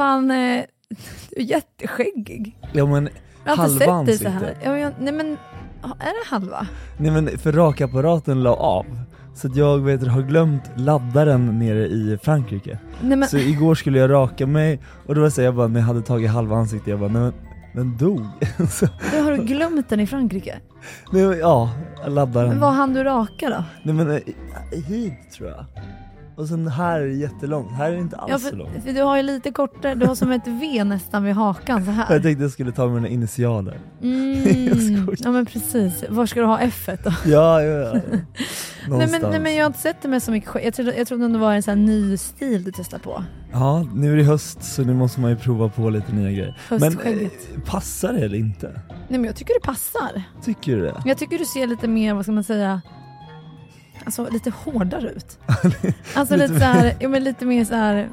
fan, eh, du är jätteskäggig. Ja men Jag har inte halva sett dig så här. ansiktet. Ja, men jag, nej men, är det halva? Nej men för rakapparaten la av. Så att jag vet, har glömt laddaren nere i Frankrike. Nej men, Så igår skulle jag raka mig och då var det så här, jag bara, när jag hade tagit halva ansiktet, jag bara, nej men den dog. så, då har du glömt den i Frankrike? nej, men, ja, laddaren. Men vad hann du raka då? Nej men eh, hit tror jag. Och sen här är det jättelångt, här är det inte alls Ja, så för, långt. för du har ju lite kortare, du har som ett V nästan vid hakan så Jag här. tänkte jag skulle ta mina initialer. Jag Mm. Ja men precis, var ska du ha F då? Ja, ja, ja. Nej men, nej men jag har inte sett det med så mycket. Jag trodde, jag trodde det var en sån här ny stil du testade på. Ja, nu är det höst så nu måste man ju prova på lite nya grejer. Men Höstskägget. eh, passar det eller inte? Nej men jag tycker det passar. Tycker du det? Jag tycker du ser lite mer, vad ska man säga, alltså lite hårdare ut. Alltså Lite lite, så här, ja, men lite mer så här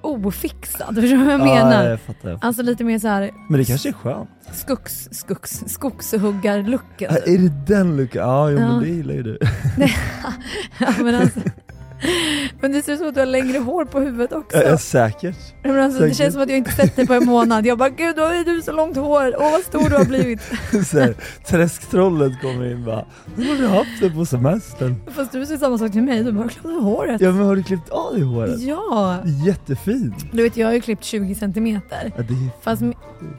ofixad, förstår du vad jag Ja, menar? jag fattar. jag fattar. Alltså lite mer så här Men det kanske är skönt. skogs, skogs, skogshuggarlooken. Ja, Är det den luckan? Ja, jo, Ja. men det gillar ju du. Ja, men, alltså, men det ser ut som att du har längre hår på huvudet också. Ja, säkert. Men alltså, det säkert. känns som att jag inte sett dig på en månad. Jag bara gud, då har du så långt hår. Åh vad stor du har blivit. Så här, träsktrollet kommer in bara, nu har du haft det på semestern. Fast du säger samma sak till mig. Du bara klippt av håret. Ja men har du klippt av dig håret? Ja. Jättefint. Du vet jag har ju klippt 20 centimeter. Ja, det är Fast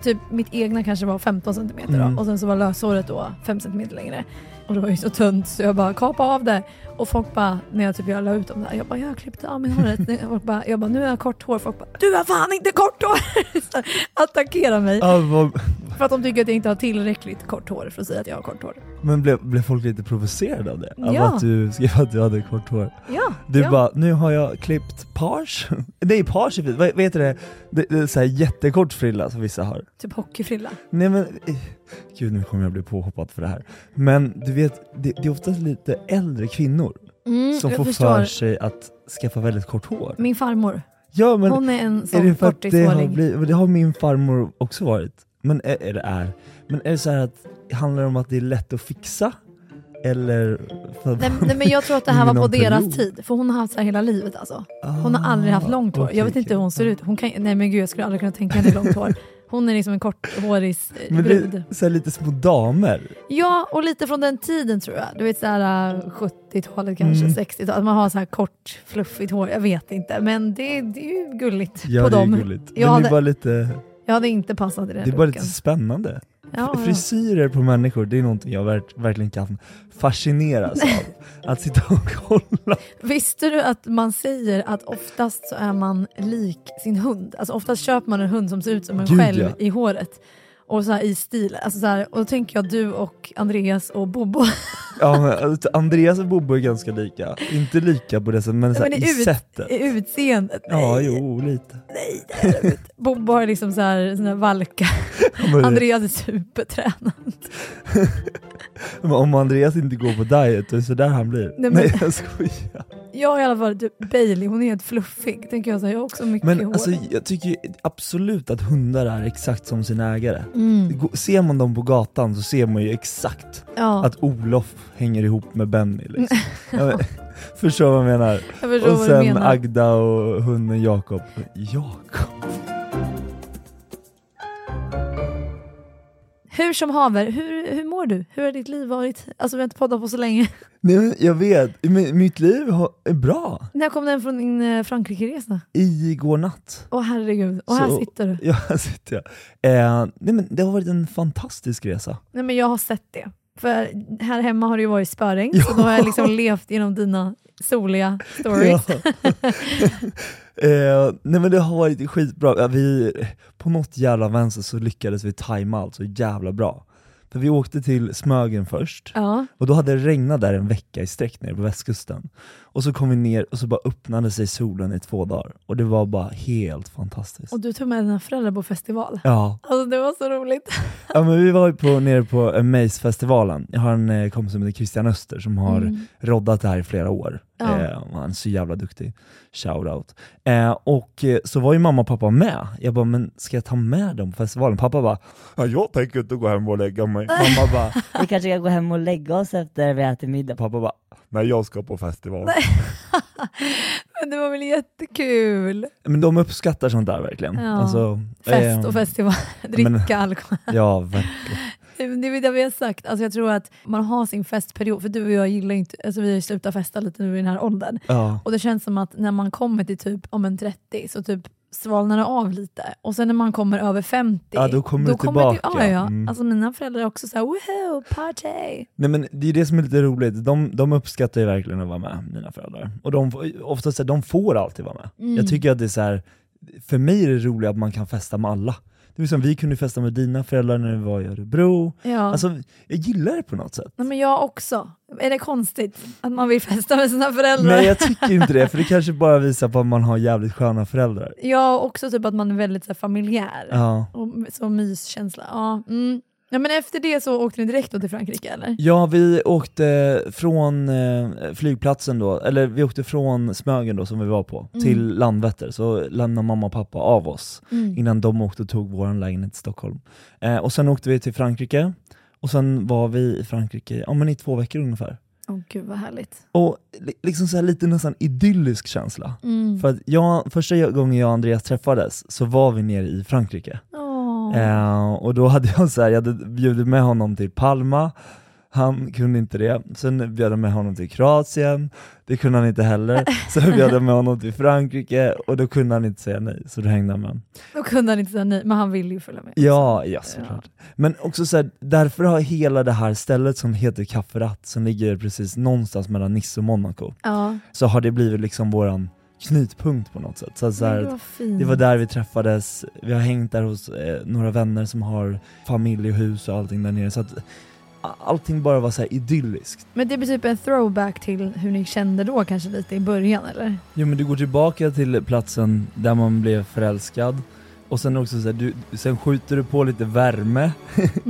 typ mitt egna kanske var 15 centimeter Mm. då. Och sen så var löshåret då 5 centimeter längre. Och det var ju så tunt så jag bara kapa av det. Och folk bara, när jag typ jag la ut dem där, jag bara jag har klippt av mig håret. Folk bara, jag bara nu har jag kort hår. Folk bara du har fan inte kort hår! Så här, Attackera mig. För att de tycker att jag inte har tillräckligt kort hår för att säga att jag har kort hår. men blev, blev folk lite provocerade av det? Av Ja. att du skrev att du hade kort hår? Ja, Du ja. bara, nu har jag klippt page. Nej page är fint, vad vad heter det? Det, det är så här jättekort frilla som vissa har. Typ hockeyfrilla. Nej men, eh, gud nu kommer jag bli påhoppad för det här. Men du vet, det, det är oftast lite äldre kvinnor Mm, som får förstår. för sig att skaffa väldigt kort hår. Min farmor, Ja men, hon är en är sån det för att det har, blivit, det har min farmor också varit. Men är, är det är, men är det så här att, handlar det om att det är lätt att fixa? Eller? För, Nej, nej men jag tror att det här var på någon deras period. tid, för hon har haft så här hela livet alltså. Hon har aldrig haft långt hår. Jag vet inte hur hon ser ut. Hon kan, nej men gud jag skulle aldrig kunna tänka henne långt hår. Hon är liksom en korthårig eh, brud. det är så lite små damer. Ja, och lite från den tiden tror jag. Du vet såhär 70-talet kanske, Mm. 60-talet. Man har så här kort fluffigt hår. Jag vet inte, men det, det är ju gulligt Ja på det är dem. gulligt. Jag Men det hade- är bara lite, Jag hade inte passat i den det är bara lite spännande. Ja. Frisyrer på människor, det är någonting jag verk, verkligen kan fascineras av. Att sitta och kolla. Visste du att man säger att oftast så är man lik sin hund? Alltså oftast köper man en hund som ser ut som en Gud, själv ja. i håret. Och så här i stil. Alltså så här, och då tänker jag du och Andreas och Bobo. Ja, men, alltså, Andreas och Bobo är ganska lika. Inte lika på det sättet, men, så här, Men i i ut- sättet. I utseendet. Ja, Nej, jo, lite. nej inte. Bobo har liksom så här, här valkar. Andreas är supertränad. men om Andreas inte går på diet, då är det sådär han blir. Nej, Nej, men- jag skojar. Jag i alla fall typ Bailey, hon är helt fluffig. Tänker jag så här, jag har också mycket Men hår. alltså, jag tycker ju absolut att hundar är exakt som sina ägare. mm. Ser man dem på gatan så ser man ju exakt Ja, att Olof hänger ihop med Benny liksom. ja, Förstår vad jag menar? jag förstår Och sen. Agda och hunden Jakob. Jakob? Hur som haver, hur, hur mår du? Hur har ditt liv varit? Alltså vi har inte poddat på så länge. Nej men jag vet, mitt liv har- är bra. När kom den från din eh, Frankrike-resa? Igår natt. Åh herregud, och här Så- sitter du. Ja, här sitter jag. Eh, nej men det har varit en fantastisk resa. Nej men jag har sett det. För här hemma har det ju varit spöregn, Ja. så då har jag liksom levt genom dina soliga stories. Eh, nej men det har varit skitbra. Vi, på något jävla vänster så lyckades vi tajma allt så jävla bra. För vi åkte till Smögen först, Ja. och då hade det regnat där en vecka i sträck nere på västkusten. Och så kom vi ner och så bara öppnade sig solen i två dagar. Och det var bara helt fantastiskt. Och du tog med dina föräldrar på festival. Ja, Alltså det var så roligt. ja men vi var på, nere på Amaze-festivalen. Jag har en eh, kompis som heter Christian Öster som har Mm. roddat det här i flera år. Ja. Eh, han är så jävla duktig. Shoutout. Eh, och eh, så var ju mamma och pappa med. Jag bara, men ska jag ta med dem på festivalen? Pappa bara, ja, jag tänker inte gå hem och lägga mig. Mamma bara, Vi kanske ska gå hem och lägga oss efter vi ätit middag. pappa bara, nej jag ska på festival. Men det var väl jättekul? Men de uppskattar sånt där verkligen. Ja. Alltså, Fest eh, och festival, dricka men- alkohol. Ja, verkligen. Det är det vi har sagt, alltså jag tror att man har sin festperiod, för du och jag gillar inte, alltså vi har ju slutat festa lite nu i den här åldern. Ja. Och det känns som att när man kommer till typ om en 30 så typ svalnar det av lite. Och sen när man kommer över 50, Ja, då kommer det det, tillbaka. ja, ja. Mm. Alltså mina föräldrar är också såhär woho, party! Nej men det är det som är lite roligt, de, de uppskattar ju verkligen att vara med, mina föräldrar. Och de, oftast de får alltid vara med. Mm. Jag tycker att det är så här. för mig är det roligt att man kan festa med alla. Det är som vi kunde festa med dina föräldrar när vi var i Örebro. Ja. Alltså, jag gillar det på något sätt. Nej, men jag också. Är det konstigt att man vill festa med sina föräldrar? Nej jag tycker inte det, för det kanske bara visar på att man har jävligt sköna föräldrar. Jag också typ att man är väldigt så här, familjär. Ja. Och så myskänsla. Ja, mm. Ja, men efter det så åkte ni direkt till Frankrike eller? Ja, vi åkte från eh, flygplatsen då, eller vi åkte från Smögen då som vi var på, Mm. till Landvetter, så lämnade mamma och pappa av oss Mm. innan de åkte och tog vår lägenhet i Stockholm. Eh, och sen åkte vi till Frankrike, och sen var vi i Frankrike ja, men i två veckor ungefär. Åh gud vad härligt. Och li- liksom så här lite nästan idyllisk känsla. Mm. För att jag, första gången jag och Andreas träffades så var vi nere i Frankrike. Åh. Eh, och då hade jag så här, jag hade bjudit med honom till Palma, han kunde inte det. Sen bjöd jag med honom till Kroatien, det kunde han inte heller. Sen bjöd jag med honom till Frankrike och då kunde han inte säga nej, så då hängde han med. Då kunde han inte säga nej, men han ville ju följa med. Ja, ja såklart. Men också så här, därför har hela det här stället som heter Kafferat, som ligger precis någonstans mellan Nice och Monaco, Ja. så har det blivit liksom våran knutpunkt på något sätt. Så, så här, det. Det var där vi träffades, vi har hängt där hos eh, några vänner som har familj och hus och allting där nere, så att allting bara var så här idylliskt. Men det blir typ en throwback till hur ni kände då kanske lite i början eller? Jo men du går tillbaka till platsen där man blev förälskad, och sen också så här, du, sen skjuter du på lite värme,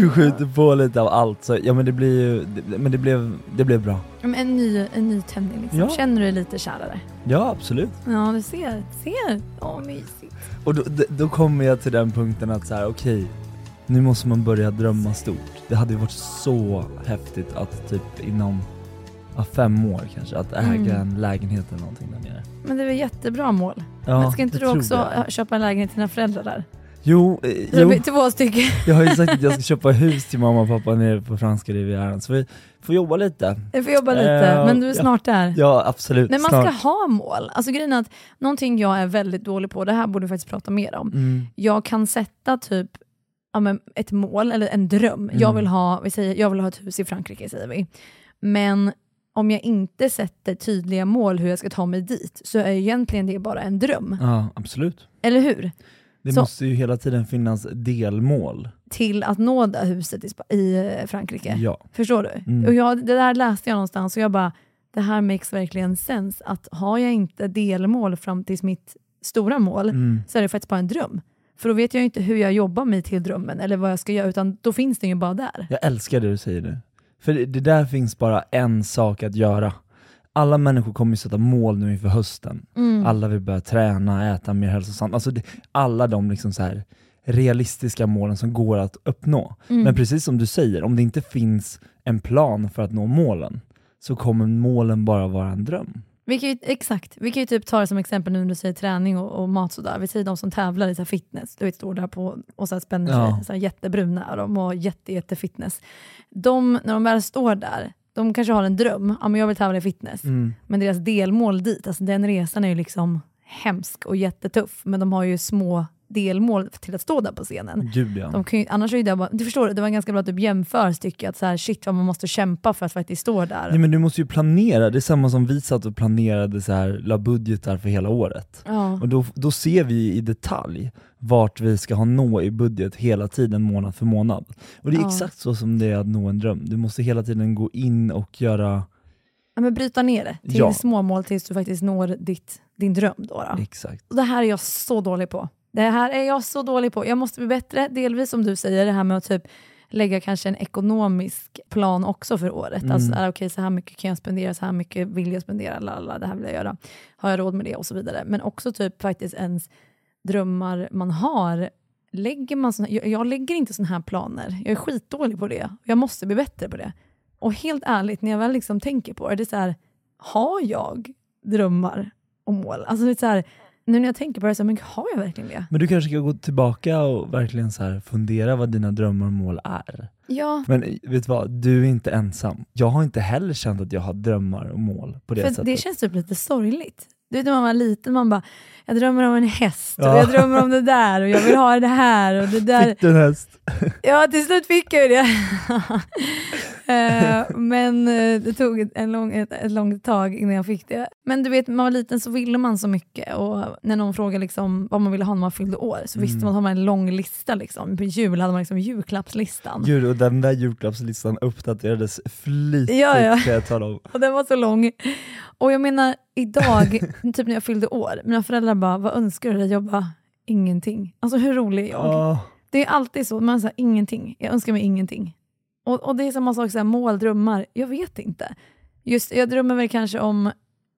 du skjuter på lite av allt, så ja men det blir ju, det, men det blev, det blev bra. Men en ny, en ny tändning liksom. Ja. Känner du dig lite kärare? Ja absolut. Ja du ser, ser. Åh mysigt. Och då, då kommer jag till den punkten att så här, okej, nu måste man börja drömma stort. Det hade ju varit så häftigt att typ inom ja, fem år kanske, att äga Mm. en lägenhet eller någonting där nere. Men det är väl jättebra mål. Ja, men ska inte jag du tror också det. köpa en lägenhet till dina föräldrar där? Jo, eh, Det jo, blir Två stycken. jag har ju sagt att jag ska köpa hus till mamma och pappa nere på franska rivieran, så vi får jobba lite. Jag får jobba lite, Eh, men du är ja. snart där. Ja absolut, Men man snart. ska ha mål. Alltså grejen är att någonting jag är väldigt dålig på, det här borde vi faktiskt prata mer om. Mm. Jag kan sätta typ ja, men ett mål eller en dröm. Jag, Mm. vill ha, vi säger, jag vill ha ett hus i Frankrike säger vi. Men om jag inte sätter tydliga mål hur jag ska ta mig dit så är egentligen det bara en dröm. Ja absolut. Eller hur? Det Så- måste ju hela tiden finnas delmål. Till att nå det huset i, i eh, Frankrike. Ja. Förstår du? Mm. Och jag, det där läste jag någonstans och jag bara, det här makes verkligen sens. Att har jag inte delmål fram till mitt stora mål Mm. så är det faktiskt bara en dröm. För då vet jag ju inte hur jag jobbar mig till drömmen eller vad jag ska göra, utan då finns den ju bara där. Jag älskar det du säger nu. För det, det där finns bara en sak att göra. Alla människor kommer ju sätta mål nu inför hösten. Mm. Alla vill börja träna, äta mer hälsosamt. Alltså det, alla de liksom så här realistiska målen som går att uppnå. Mm. Men precis som du säger, om det inte finns en plan för att nå målen, så kommer målen bara vara en dröm. Vi kan ju, exakt, vi kan ju typ ta det som exempel nu när du säger träning och, och mat sådär. Vi säger de som tävlar i så fitness, du vet står där på och så spänner sig, Ja. så jättebruna och de har jätte, jätte fitness. De, när de väl står där, de kanske har en dröm, ja men jag vill tävla i fitness. Mm. Men deras delmål dit, alltså den resan är ju liksom hemsk och jättetuff, men de har ju små delmål till att stå där på scenen. Gud ja. Ju, annars är det bara, du förstår, det var en ganska bra typ jämförelse att så här, shit vad man måste kämpa för att faktiskt stå där. Nej, men du måste ju planera, det är samma som vi satt och planerade så här, la budgetar för hela året. Ja. Och då, då ser vi i detalj vart vi ska ha nå i budget hela tiden, månad för månad. Och det är Ja. exakt så som det är att nå en dröm. Du måste hela tiden gå in och göra Ja, men bryta ner det till Ja. små mål tills du faktiskt når ditt, din dröm. Då, då. exakt. Och det här är jag så dålig på. Det här är jag så dålig på. Jag måste bli bättre, delvis som du säger, det här med att typ lägga kanske en ekonomisk plan också för året. Mm. Alltså, är, okej, så här mycket kan jag spendera, så här mycket vill jag spendera, lala, det här vill jag göra. Har jag råd med det och så vidare. Men också typ faktiskt ens drömmar man har. Lägger man såna, jag, jag lägger inte såna här planer. Jag är skitdålig på det. Jag måste bli bättre på det. Och helt ärligt, när jag väl liksom tänker på det, det är så här, har jag drömmar och mål. Alltså det är så här, nu när jag tänker på det, så, men har jag verkligen det? Men du kanske ska gå tillbaka och verkligen så här fundera vad dina drömmar och mål är. Ja, Men vet du vad, du är inte ensam. Jag har inte heller känt att jag har drömmar och mål på det för sättet. det känns typ lite sorgligt. Du vet när man var liten, man bara, jag drömmer om en häst och Ja. jag drömmer om det där och jag vill ha det här och det där. Fick du en häst? Ja, till slut fick jag ju det. Eh, men eh, det tog en lång, ett, ett långt tag innan jag fick det. Men du vet, när man var liten så ville man så mycket och när någon frågade liksom vad man ville ha när man fyllde år så visste Mm. man att man hade en lång lista. Liksom. På jul hade man liksom julklappslistan. Gud, och den där julklappslistan uppdaterades flitigt Ja, ja. kan jag tala om. Och den var så lång. Och jag menar idag, typ när jag fyllde år, mina föräldrar bara, vad önskar du dig? Jag bara, ingenting. Alltså hur rolig är jag? Ja. Det är alltid så, man säger ingenting. Jag önskar mig ingenting. Och, och det är samma sak, så här, mål, drömmar. Jag vet inte. Just, jag drömmer väl kanske om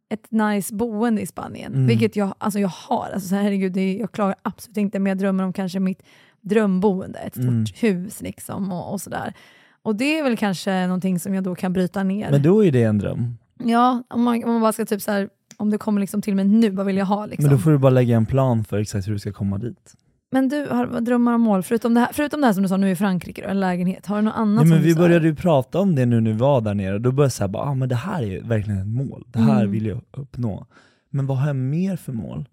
ett nice boende i Spanien, Mm. vilket jag, alltså jag har. Alltså, så här, herregud, det jag klarar absolut inte, men jag drömmer om kanske mitt drömboende, ett stort Mm. hus liksom, och, och sådär. Och det är väl kanske någonting som jag då kan bryta ner. Men då är det en dröm. Ja, om man, om man bara ska typ så här, om det kommer liksom till mig nu, vad vill jag ha? Liksom. Men då får du bara lägga en plan för exakt hur du ska komma dit. Men du har drömmar och mål, förutom det, här, förutom det här som du sa nu i Frankrike, då, en lägenhet, har du något annat Nej, men vi började ju prata om det nu när vi var där nere, då började jag säga bara, ah, men det här är verkligen ett mål, det här Mm. vill jag uppnå. Men vad har jag mer för mål?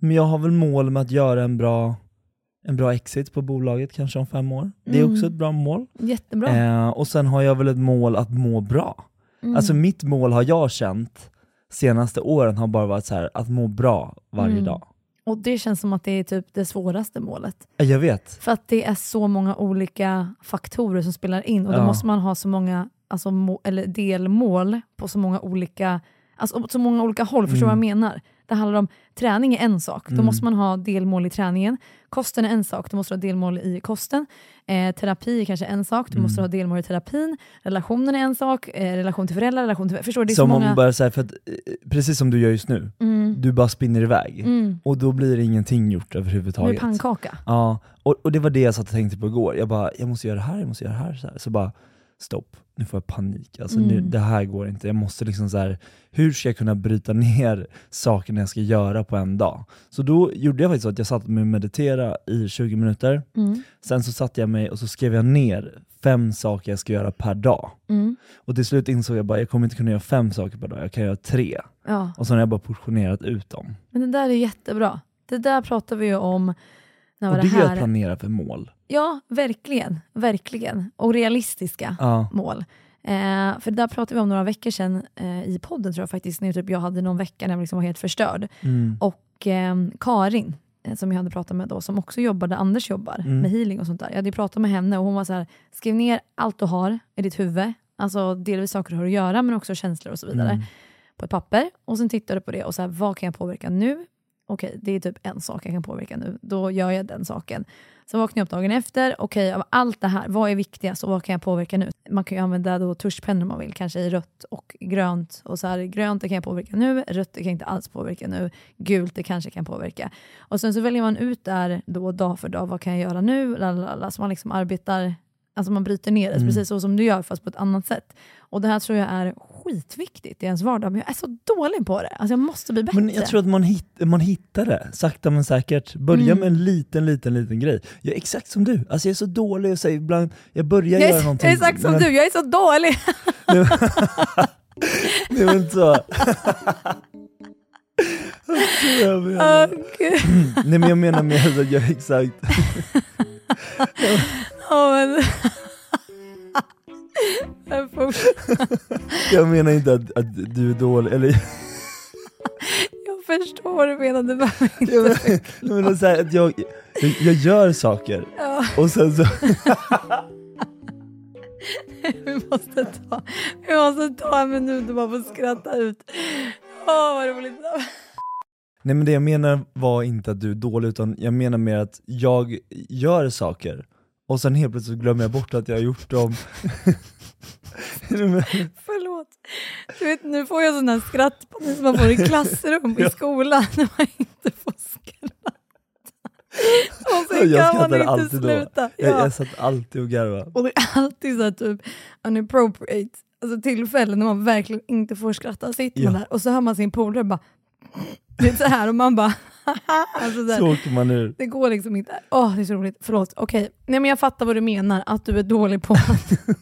Men jag har väl mål med att göra en bra, en bra exit på bolaget kanske om fem år. Det är Mm. också ett bra mål. Jättebra. Eh, och sen har jag väl ett mål att må bra. Mm. Alltså mitt mål har jag känt senaste åren har bara varit så här, att må bra varje Mm. dag. Och det känns som att det är typ det svåraste målet. Jag vet. För att det är så många olika faktorer som spelar in och då Ja. måste man ha så många alltså, må, eller delmål på så många olika Alltså åt så många olika håll, förstår du Mm. vad jag menar? Det handlar om träning är en sak, då Mm. måste man ha delmål i träningen. Kosten är en sak, då måste du ha delmål i kosten. Eh, terapi är kanske en sak, då måste du Mm. ha delmål i terapin. Relationen är en sak, eh, relation till föräldrar, relation till... Förstår du? Det är Som så om många... bara så här, för att, eh, precis som du gör just nu, Mm. du bara spinner iväg. Mm. Och då blir ingenting gjort Nu är överhuvudtaget. pannkaka. Ja, och, och det var det jag satt och tänkte på igår. Jag bara, jag måste göra det här, jag måste göra det här. Så, här. så bara, stopp, nu får jag panik. Alltså, nu, Mm. det här går inte. Jag måste liksom så här, hur ska jag kunna bryta ner sakerna jag ska göra på en dag? Så då gjorde jag faktiskt så att jag satt mig och meditera i 20 minuter. Mm. Sen så satte jag mig och så skrev jag ner fem saker jag ska göra per dag. Mm. Och till slut insåg jag bara, jag kommer inte kunna göra fem saker per dag, jag kan göra tre. Ja. Och så har jag bara portionerat ut dem. Men det där är jättebra. Det där pratar vi ju om när var och det det är att här. planera för mål. Ja, verkligen. Verkligen. Och realistiska Ja. mål. Eh, för det där pratade vi om några veckor sedan eh, i podden tror jag faktiskt, när typ jag hade någon vecka när jag liksom var helt förstörd. Mm. Och eh, Karin, som jag hade pratat med då, som också jobbar där Anders jobbar, Mm. med healing och sånt där. Jag hade pratat med henne och hon var så här, skriv ner allt du har i ditt huvud, alltså delvis saker du har att göra men också känslor och så vidare, Mm. på ett papper. Och sen tittar du på det och så här, vad kan jag påverka nu? Okej, det är typ en sak jag kan påverka nu, då gör jag den saken. Sen vaknar jag upp dagen efter, okej av allt det här, vad är viktigast och vad kan jag påverka nu? Man kan ju använda då tuschpennor om man vill, kanske i rött och grönt. Och så här, grönt det kan jag påverka nu, rött det kan jag inte alls påverka nu, gult det kanske kan påverka. Och sen så väljer man ut där då dag för dag, vad kan jag göra nu? Lalala, så man liksom arbetar, alltså man bryter ner det, Mm. precis så som du gör fast på ett annat sätt. Och det här tror jag är skitviktigt i ens vardag, men jag är så dålig på det. Alltså jag måste bli bättre. Men jag tror att man, hitt, man hittar det, sakta men säkert. Börja Mm. med en liten, liten, liten grej. Jag är exakt som du, alltså jag är så dålig och säger ibland, jag börjar jag, göra är, någonting. jag är exakt som men- du, jag är så dålig. Nej men så. Jag menar. Gud. Nej men jag menar med att jag är exakt, Ja, men... Jag menar inte att, att du är dålig, eller Jag förstår vad du menar, du behöver inte... jag menar, jag menar så här, att jag, jag, jag gör saker Ja, och sen så, vi, måste ta, vi måste ta en minut och bara få skratta ut. Åh, vad roligt. nej men det jag menar var inte att du är dålig utan jag menar mer att jag gör saker och sen helt plötsligt glömmer jag bort att jag har gjort dem. Förlåt. Du vet, nu får jag här skratt på mig som man får i klassrum i skolan när man inte får skratta. Och sen Jag kan man inte alltid då. sluta. jag, Ja. jag satt alltid och garvade. Och det är alltid så här typ unappropriate alltså tillfällen när man verkligen inte får skratta. Sitter man Ja. där och så hör man sin polare bara Det är så här och man bara alltså så Så åker man ur. Det går liksom inte. Åh, det är så roligt. Förlåt. Okej. Nej, men jag fattar vad du menar, att du är dålig på att...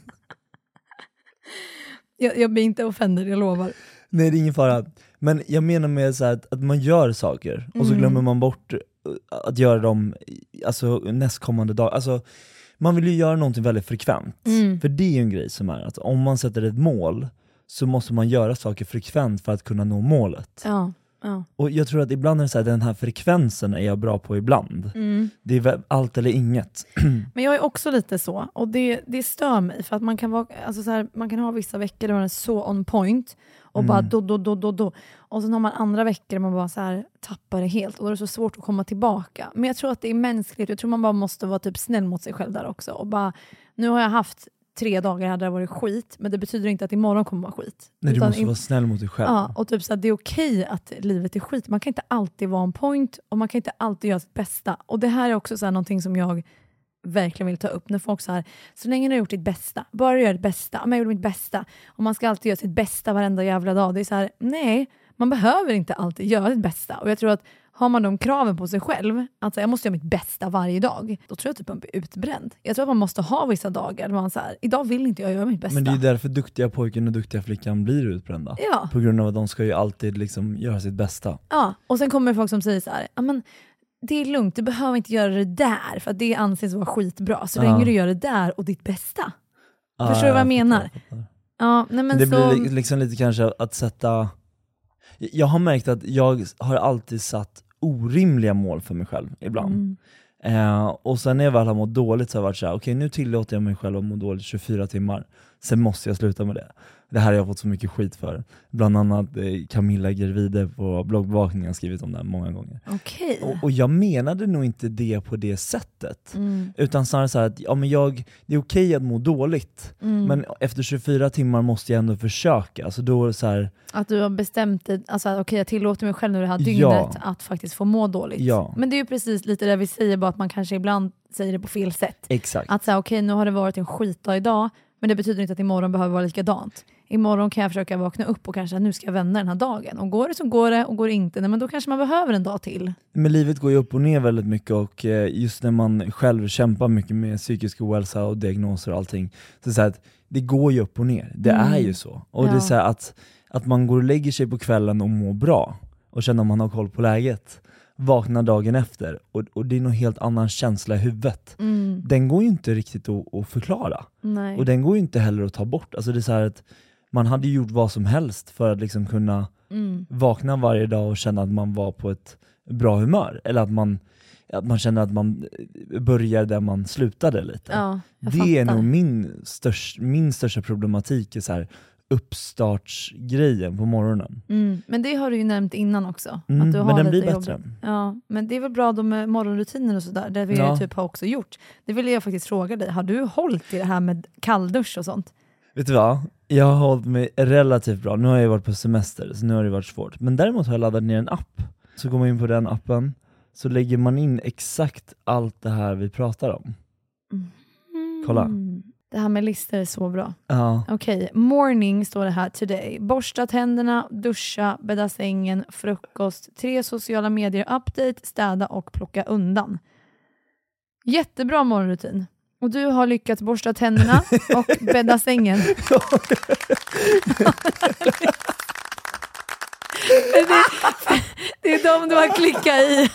jag, jag blir inte offended, jag lovar. Nej det är ingen fara. Men jag menar med så att, att man gör saker och så Mm. glömmer man bort eh, att göra dem alltså, nästkommande dag. Alltså, man vill ju göra någonting väldigt frekvent. Mm. För det är ju en grej som är att om man sätter ett mål så måste man göra saker frekvent för att kunna nå målet. Ja. Ja. Och jag tror att ibland är det så här, den här frekvensen är jag bra på ibland. Mm. Det är allt eller inget. Men jag är också lite så, och det, det stör mig, för att man kan, vara, alltså så här, man kan ha vissa veckor där man är så on point, och Mm. bara do, do, do, do, do. Och sen har man andra veckor där man bara så här, tappar det helt, och då är det så svårt att komma tillbaka. Men jag tror att det är mänskligt, jag tror man bara måste vara typ snäll mot sig själv där också. Och bara, nu har jag haft tre dagar där det varit skit, men det betyder inte att imorgon kommer vara skit. Nej, du Utan måste vara snäll mot dig själv. Ja, och typ så det är okej att livet är skit. Man kan inte alltid vara on point och man kan inte alltid göra sitt bästa. Och det här är också så här, någonting som jag verkligen vill ta upp. När folk så här, så länge du har gjort ditt bästa, bara gör ditt bästa. Men Jag gjorde mitt bästa. Och man ska alltid göra sitt bästa varenda jävla dag. Det är så här, nej, man behöver inte alltid göra sitt bästa. Och jag tror att har man de kraven på sig själv, att så här, jag måste göra mitt bästa varje dag, då tror jag typ man blir utbränd. Jag tror att man måste ha vissa dagar där man så här, idag vill inte jag göra mitt bästa. Men det är därför duktiga pojken och duktiga flickan blir utbrända. ja. På grund av att de ska ju alltid liksom göra sitt bästa. Ja, och sen kommer folk som säger så här, "Ja, men det är lugnt, du behöver inte göra det där för att det anses vara skitbra. Så Ja. länge du gör det där och ditt bästa. Ja, Förstår du vad jag menar? jag. Ja, nej men det så... blir li- liksom lite kanske att sätta... Jag har märkt att jag har alltid satt orimliga mål för mig själv ibland. Mm. Eh, och sen när jag väl har mått dåligt så har jag varit såhär, okej nu tillåter jag mig själv att må dåligt 24 timmar, sen måste jag sluta med det. Det här har jag fått så mycket skit för. Bland annat eh, Camilla Gervide på bloggbevakningen har skrivit om det här många gånger. Okej. Och, och jag menade nog inte det på det sättet. Mm. Utan snarare så här att ja, men jag, det är okej att må dåligt, Mm. men efter 24 timmar måste jag ändå försöka. Alltså då så här, Att du har bestämt dig, alltså okej jag tillåter mig själv nu det här Ja. dygnet att faktiskt få må dåligt. Ja. Men det är ju precis lite det vi säger, bara att man kanske ibland säger det på fel sätt. exakt. Att säga okej nu har det varit en skitdag idag, men det betyder inte att imorgon behöver vara likadant. Imorgon kan jag försöka vakna upp och kanske att nu ska jag vända den här dagen. Och går det så går det, och går det inte, nej, men då kanske man behöver en dag till. Men livet går ju upp och ner väldigt mycket och eh, just när man själv kämpar mycket med psykisk ohälsa och diagnoser och allting, så så att det går ju upp och ner. Det Mm. är ju så. Och det är Ja. så att, att man går och lägger sig på kvällen och mår bra och känner att man har koll på läget, vaknar dagen efter och, och det är någon helt annan känsla i huvudet. Mm. Den går ju inte riktigt att, att förklara. Nej. Och den går ju inte heller att ta bort. Alltså det är så att man hade gjort vad som helst för att liksom kunna Mm. vakna varje dag och känna att man var på ett bra humör. Eller att man, att man känner att man börjar där man slutade lite. Ja, det är fattar. nog min, störst, min största problematik, är så här, uppstartsgrejen på morgonen. Mm. Men det har du ju nämnt innan också. Mm, att du har men den lite blir jobb. bättre. Ja, men det är väl bra då med morgonrutiner och sådär. Det vi Ja. typ har också gjort. Det vill jag faktiskt fråga dig. Har du hållit i det här med kalldusch och sånt? Vet du vad? Jag har hållit mig relativt bra. Nu har jag varit på semester, så nu har det varit svårt. Men däremot har jag laddat ner en app. Så går man in på den appen, så lägger man in exakt allt det här vi pratar om. Kolla. Det här med listor är så bra. Ja, Okej, morning står det här today. Borsta tänderna, duscha, bädda sängen, frukost, tre sociala medier, update, städa och plocka undan. Jättebra morgonrutin. Och du har lyckats borsta tänderna och bädda sängen. Det är de du har klickat i.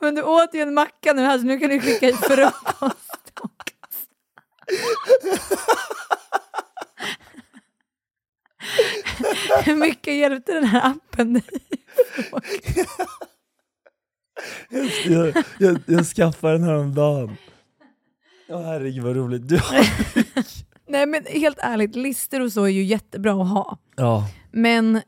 Men du åt ju en macka nu här så nu kan du klicka i frukost. Hur mycket hjälpte den här appen dig? jag, jag, jag skaffade den här om dagen. Åh herregud vad roligt. Du, Nej men helt ärligt, listor och så är ju jättebra att ha. ja, Men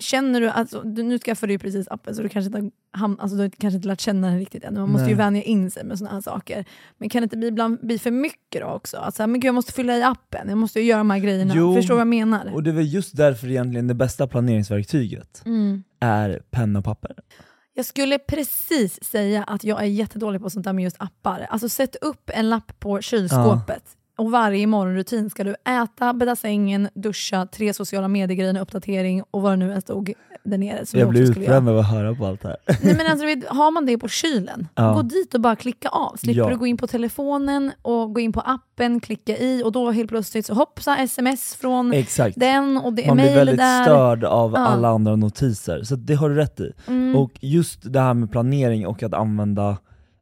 känner du, alltså, du nu skaffade du ju precis appen så du kanske inte, ham- alltså, du kanske inte lärt känna den riktigt än. Man måste ju Nej. vänja in sig med sådana här saker. Men kan det inte bli, ibland bli för mycket då också? Alltså, men gud, jag måste fylla i appen, jag måste ju göra de här grejerna. Jo, Förstår vad jag menar? och det är väl just därför egentligen det bästa planeringsverktyget Mm. är penna och papper. Jag skulle precis säga att jag är jättedålig på sånt där med just appar. Alltså sätt upp en lapp på kylskåpet Och varje morgonrutin ska du äta, bädda sängen, duscha, tre sociala medier en uppdatering och vad det nu än stod där nere. Som Jag blir utbränd av att höra på allt det här. Nej, men alltså, har man det på kylen, Ja. gå dit och bara klicka av. Slipper Ja. du gå in på telefonen och gå in på appen, klicka i och då helt plötsligt så hoppsa sms från Exakt. den och det är Man blir väldigt där. störd av Ja. alla andra notiser, så det har du rätt i. Mm. Och just det här med planering och att använda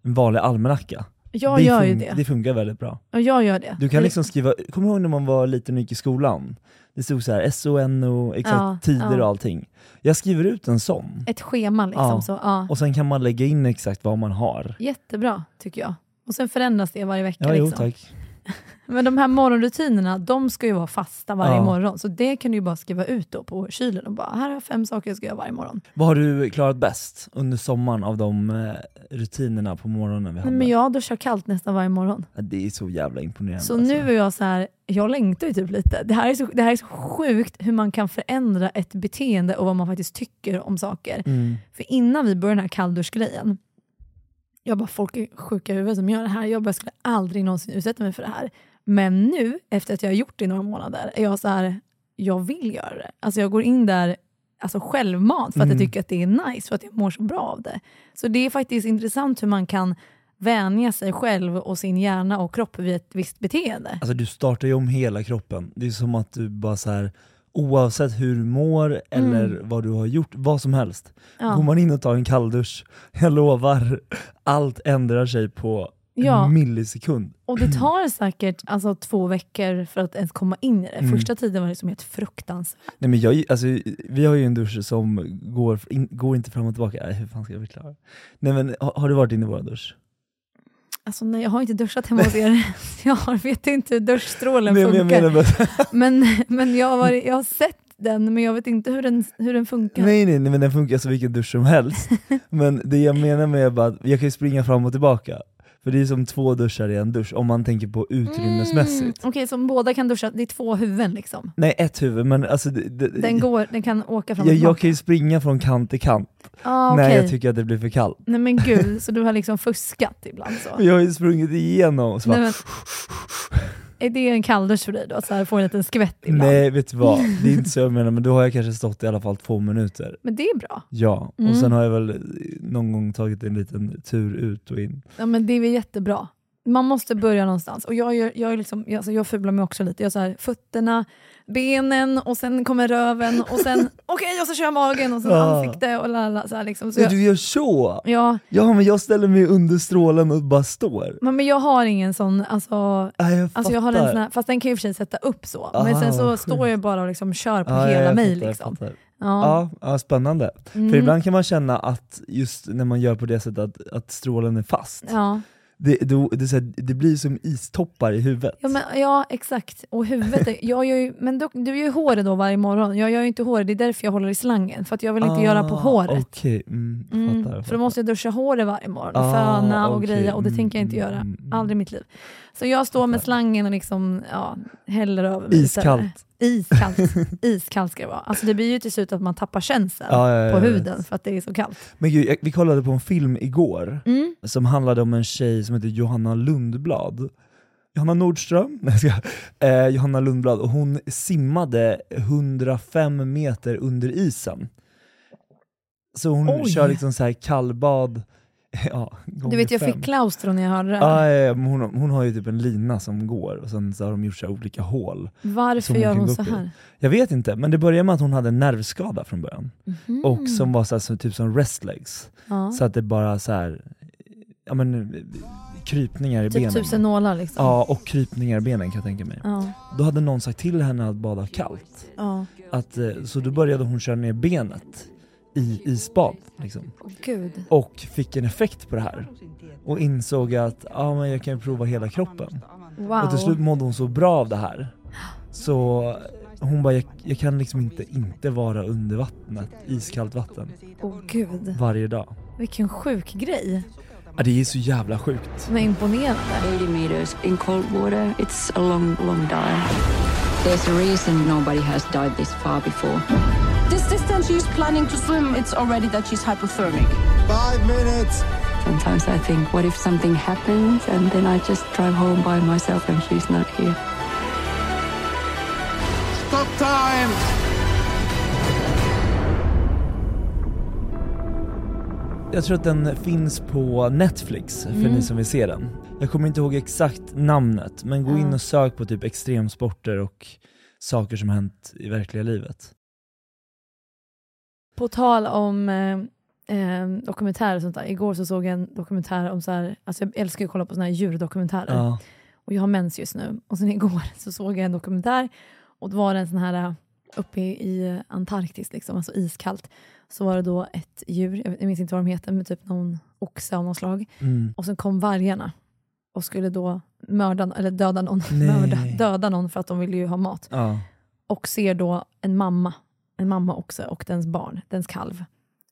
en vanlig almanacka, jag det, gör ju det. det funkar väldigt bra. Och jag gör det. Du kan Det- liksom skriva, kommer du ihåg när man var liten och gick i skolan? Det stod så här SON och exakt Ja, tider ja. och allting. Jag skriver ut en sån, Ett schema liksom. Ja. Så, ja. och sen kan man lägga in exakt vad man har. Jättebra tycker jag. Och sen förändras det varje vecka. Ja, jo liksom. tack. Men de här morgonrutinerna, de ska ju vara fasta varje Ja. morgon. Så det kan du ju bara skriva ut då på kylen och bara, här har jag fem saker jag ska göra varje morgon. Vad har du klarat bäst under sommaren av de eh, rutinerna på morgonen vi hade? Men jag duschar kallt nästan varje morgon. Ja, Det är så jävla imponerande. Så alltså. nu är jag så här, jag längtar ju typ lite. Det här, är så, det här är så sjukt hur man kan förändra ett beteende och vad man faktiskt tycker om saker. Mm. För innan vi började den här kallduschgrejen, jag bara folk är sjuka i huvudet som gör det här. Jag bara skulle aldrig någonsin utsätta mig för det här. Men nu, efter att jag har gjort det i några månader, är jag så här, jag vill göra det. Alltså jag går in där alltså självmant för att jag Mm. tycker att det är nice, för att jag mår så bra av det. Så det är faktiskt intressant hur man kan vänja sig själv och sin hjärna och kropp vid ett visst beteende. Alltså du startar ju om hela kroppen. Det är som att du bara så här oavsett hur du mår eller vad du har gjort, vad som helst. Mm. Ja. Går man in och tar en kalldusch, jag lovar, allt ändrar sig på Ja. en millisekund. Och det tar säkert alltså, två veckor för att ens komma in i det. Mm. Första tiden var det som helt fruktansvärt. Nej, men jag, alltså, vi har ju en dusch som går, in, går inte fram och tillbaka. Nej, hur fan ska jag förklara? Nej, men, har, har du varit inne i vår dusch? Alltså nej, jag har inte duschat hemma hos er. Jag vet inte hur duschstrålen Men jag funkar. menar bara- Men, men jag, har varit, jag har sett den, men jag vet inte hur den, hur den funkar. nej, nej, nej, men den funkar som vilken dusch som helst. men det jag menar med är bara att jag kan springa fram och tillbaka. För det är som två duschar i en dusch, om man tänker på utrymmesmässigt. Mm, Okej, så båda kan duscha, det är två huvuden liksom. Nej, ett huvud, men alltså... Det, det, Den, går, den kan åka fram jag, jag kan ju springa från kant till kant ah, när okej. jag tycker att det blir för kallt. Nej men gud, så du har liksom fuskat ibland så? Jag har ju sprungit igenom och så Nej, bara, men, är det en kalldusch för dig då? Att så här få en liten skvätt ibland? nej vet du vad, det är inte så jag menar, men då har jag kanske stått i alla fall två minuter. Men det är bra. Ja, Mm. och sen har jag väl någon gång tagit en liten tur ut och in. Ja, men det är väl jättebra. Man måste börja någonstans. Och jag, gör, jag, är liksom, jag, alltså jag fubblar mig också lite. Jag så här, fötterna, benen och sen kommer röven och sen okej, och så kör jag magen och sen Ja. ansikte och lala, så här liksom. så jag, du gör så? ja, Ja men jag ställer mig under strålen och bara står. men men jag har ingen sån, alltså, Nej, jag alltså jag har en sån här, fast den kan och för sig sätta upp så. Ah, men sen så står jag bara och liksom kör på Ja, hela mig. Liksom. Ja. Ja, ja, spännande. Mm. För ibland kan man känna att just när man gör på det sättet att, att strålen är fast, Ja. Det, det, så här, det blir som istoppar i huvudet. Ja, men, ja exakt. Och huvudet, är, jag gör ju, men du, du gör ju håret då varje morgon. Jag gör ju inte håret, det är därför jag håller i slangen. För att jag vill inte göra på Ah, håret. Okej, mm, fattar, Mm, fattar. för då måste jag duscha håret varje morgon och Ah, föna och okej. greja och det Mm, tänker jag inte mm, göra. mm, mm. Aldrig i mitt liv. Så jag står med slangen och liksom, ja, häller över mig. Iskallt. Iskallt. Iskallt ska det vara. Alltså det blir ju till slut att man tappar känseln Ja, ja, ja, på huden för att det är så kallt. Men gud, jag, vi kollade på en film igår Mm. som handlade om en tjej som heter Johanna Lundblad. Johanna Nordström? Nej, jag. Eh, Johanna Lundblad, och hon simmade 105 meter under isen. Så hon Oj. kör liksom så här kallbad, ja, Du vet jag fem. fick klaustro när jag hörde det. Ja, ja, ja, hon, hon har ju typ en lina som går och sen så har de gjort så här olika hål. Varför hon gör hon så upp i. här? Jag vet inte, men det började med att hon hade en nervskada från början. Mhm. Och som var så här, så typ som restlegs. ja. Så att det bara så här, ja men krypningar i Typ benen. tusen nålar liksom. Ja, och krypningar i benen kan jag tänka mig. Ja. Då hade någon sagt till henne att bada kallt. Att, eh, så då började hon köra ner benet i isbad. Liksom. Gud. Och fick en effekt på det här. Och insåg att ja, men jag kan ju prova hela kroppen. Wow. Och till slut mådde hon så bra av det här. Så hon bara, jag, jag kan liksom inte inte vara under vattnet, iskallt vatten, Åh gud. varje dag. Vilken sjuk grej. Ja, det är så jävla sjukt. Men imponerande. 80 meters in cold water. It's a long, long dive. There's a reason nobody has died this far before. This distance she's planning to swim, it's already that she's hypothermic. Five minutes, Sometimes I think, what if something happens and then I just drive home by myself and she's not here? Stop time! Jag tror att den finns på Netflix för Mm. ni som vill se den. Jag kommer inte ihåg exakt namnet, men gå in och sök på typ extremsporter och saker som hänt i verkliga livet. På tal om eh, eh, dokumentärer och sånt där. Igår så såg jag en dokumentär om så här, alltså jag älskar att kolla på såna här djurdokumentärer. Ja. Och jag har mens just nu. Och sen igår så såg jag en dokumentär och då var det en sån här eh, uppe i, Antarktis, liksom, alltså iskallt. Så var det då ett djur, jag, minns inte vad de heter, men typ någon oxe av något slag. Mm. Och sen kom vargarna och skulle då mörda, eller döda någon, mörda, döda någon för att de ville ju ha mat. Ja. Och ser då en mamma, en mamma också och dens barn, dens kalv.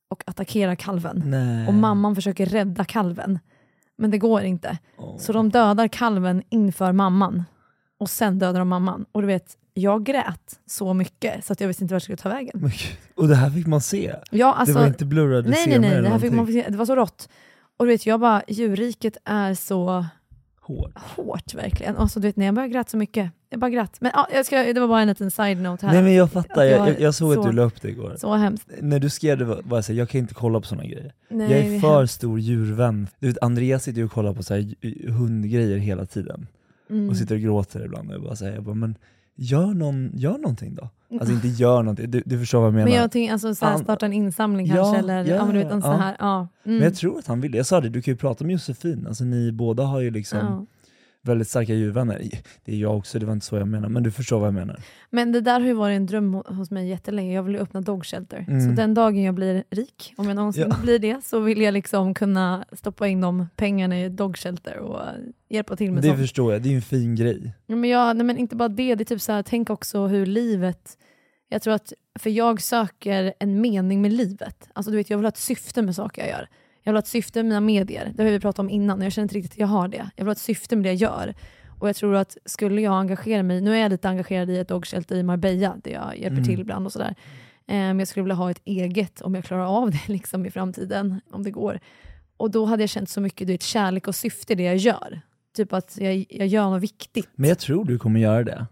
Och attackerar kalven. Nej. Och mamman försöker rädda kalven. Men det går inte. Åh. Så de dödar kalven inför mamman. Och sen dödar de mamman. Och du vet, jag grät så mycket så att jag visste inte vart jag skulle ta vägen. Och det här fick man se? Ja, alltså, det var inte blurrade nej, nej, scener nej, eller det, här fick man, det var så rått. Och du vet, jag bara, djurriket är så Hårt. hårt verkligen. Alltså, du vet, när jag bara grät så mycket. Jag bara grät. Men ja, jag ska, det var bara en liten side-note här. Nej men jag fattar, Att jag, jag- jag, såg så- att du la upp det igår. Så hemskt. När du skrev det var var jag såhär, jag kan inte kolla på såna grejer. Nej, jag är för stor djurvän. Du vet, Andreas sitter ju och kollar på så här hundgrejer hela tiden. Mm. Och sitter och gråter ibland. Och jag bara säger, jag bara, men gör, någon, gör någonting då. Alltså inte gör någonting, du, du förstår vad jag menar. Men jag tänker alltså, så här, Han- starta en insamling Ja, kanske, eller ja, ja, men du vet, en sån ja. här. Ja. Mm. Men jag tror att han vill det. Jag sa det, du kan ju prata med Josefin, alltså ni båda har ju liksom ja. Väldigt starka djurvänner. Det är jag också, det var inte så jag menar, men du förstår vad jag menar. Men det där har ju varit en dröm ho- hos mig jättelänge. Jag vill ju öppna dog shelter. Mm. Så den dagen jag blir rik, om jag någonsin Ja. blir det, så vill jag liksom kunna stoppa in de pengarna i dog shelter och hjälpa till med Det sånt. förstår jag, det är ju en fin grej. Men, jag, nej, men inte bara det, det är typ så här, tänk också hur livet, jag tror att, för jag söker en mening med livet. Alltså du vet, jag vill ha ett syfte med saker jag gör. Jag vill ha ett syfte med mina medier, det har vi pratat om innan och jag känner inte riktigt att jag har det. Jag vill ha ett syfte med det jag gör. Och jag tror att skulle jag engagera mig, nu är jag lite engagerad i ett dogshelter i Marbella där jag hjälper Mm. till ibland och sådär. Eh, Men jag skulle vilja ha ett eget om jag klarar av det liksom i framtiden, om det går. Och då hade jag känt så mycket du vet, kärlek och syfte i det jag gör. Typ att jag, jag gör något viktigt. Men jag tror du kommer göra det.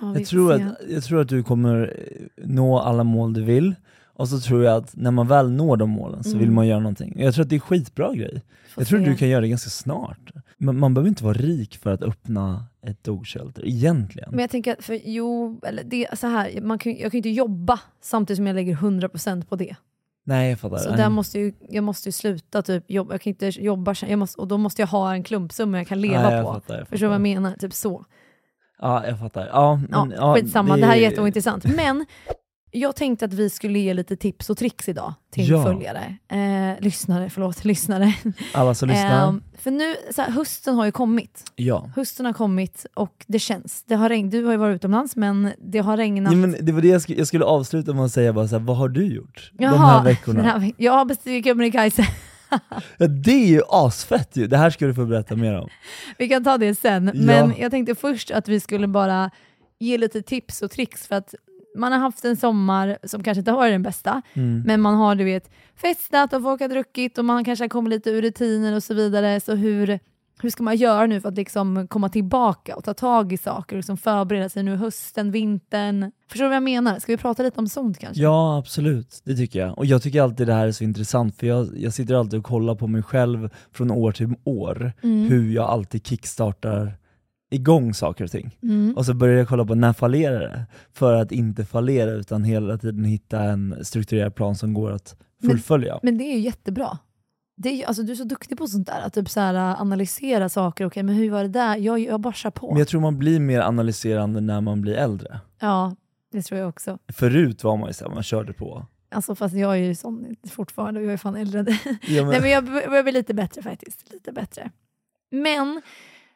Ja, Jag tror, se. att, jag tror att du kommer nå alla mål du vill, och så tror jag att när man väl når de målen så Mm. vill man göra någonting. Jag tror att det är skitbra grej. Får Jag tror se. du kan göra det ganska snart. Men man behöver inte vara rik för att öppna ett dog shelter, egentligen. Men jag tänker att, för, jo, eller det, så här, man kan, jag kan ju inte jobba samtidigt som jag lägger 100% på det. Nej jag fattar. Så där måste ju, jag måste ju sluta typ, jobba, jag kan inte jobba jag måste, och då måste jag ha en klumpsumma jag kan leva Nej, jag på. Fattar, jag Förstår du vad jag menar? Typ så. Ja, jag fattar. Ja, Ja, men, ja, skitsamma, det, här är är- jätteointressant. Men jag tänkte att vi skulle ge lite tips och tricks idag till Ja. följare. Eh, lyssnare, förlåt, lyssnare. Alla som lyssnar. Ehm, för nu, så här, hösten har ju kommit. ja. Hösten har kommit och det känns. Det har regn, du har ju varit utomlands men det har regnat. ja men det var det jag skulle, jag skulle avsluta med att säga, bara så här, vad har du gjort de Jaha, här veckorna? här jag har bestigit Kebnekaise. Ja, det är ju asfett ju, det här ska du få berätta mer om. Vi kan ta det sen. Men jag tänkte först att vi skulle bara ge lite tips och tricks för att man har haft en sommar som kanske inte har varit den bästa, Mm. men man har du vet, festat och folk har druckit och man kanske har kommit lite ur rutiner och så vidare. Så hur, hur ska man göra nu för att liksom komma tillbaka och ta tag i saker och liksom förbereda sig nu hösten, vintern? Förstår du vad jag menar? Ska vi prata lite om sånt kanske? Ja absolut, det tycker jag. Och jag tycker alltid det här är så intressant för jag, jag sitter alltid och kollar på mig själv från år till år, Mm. hur jag alltid kickstartar igång saker och ting. Mm. Och så börjar jag kolla på när fallerar det? För att inte fallera utan hela tiden hitta en strukturerad plan som går att Men- fullfölja. Men det är ju jättebra. Det är, ju- alltså, du är så duktig på sånt där, att typ så här, äh, analysera saker. Okej, men hur var det där? Jag, jag bara kör på. Men jag tror man blir mer analyserande när man blir äldre. Ja, det tror jag också. Förut var man ju såhär, man körde på. Alltså, fast jag är ju sån fortfarande jag är fan äldre. Ja, men, Nej, men jag börjar bli lite bättre faktiskt. Lite bättre. Men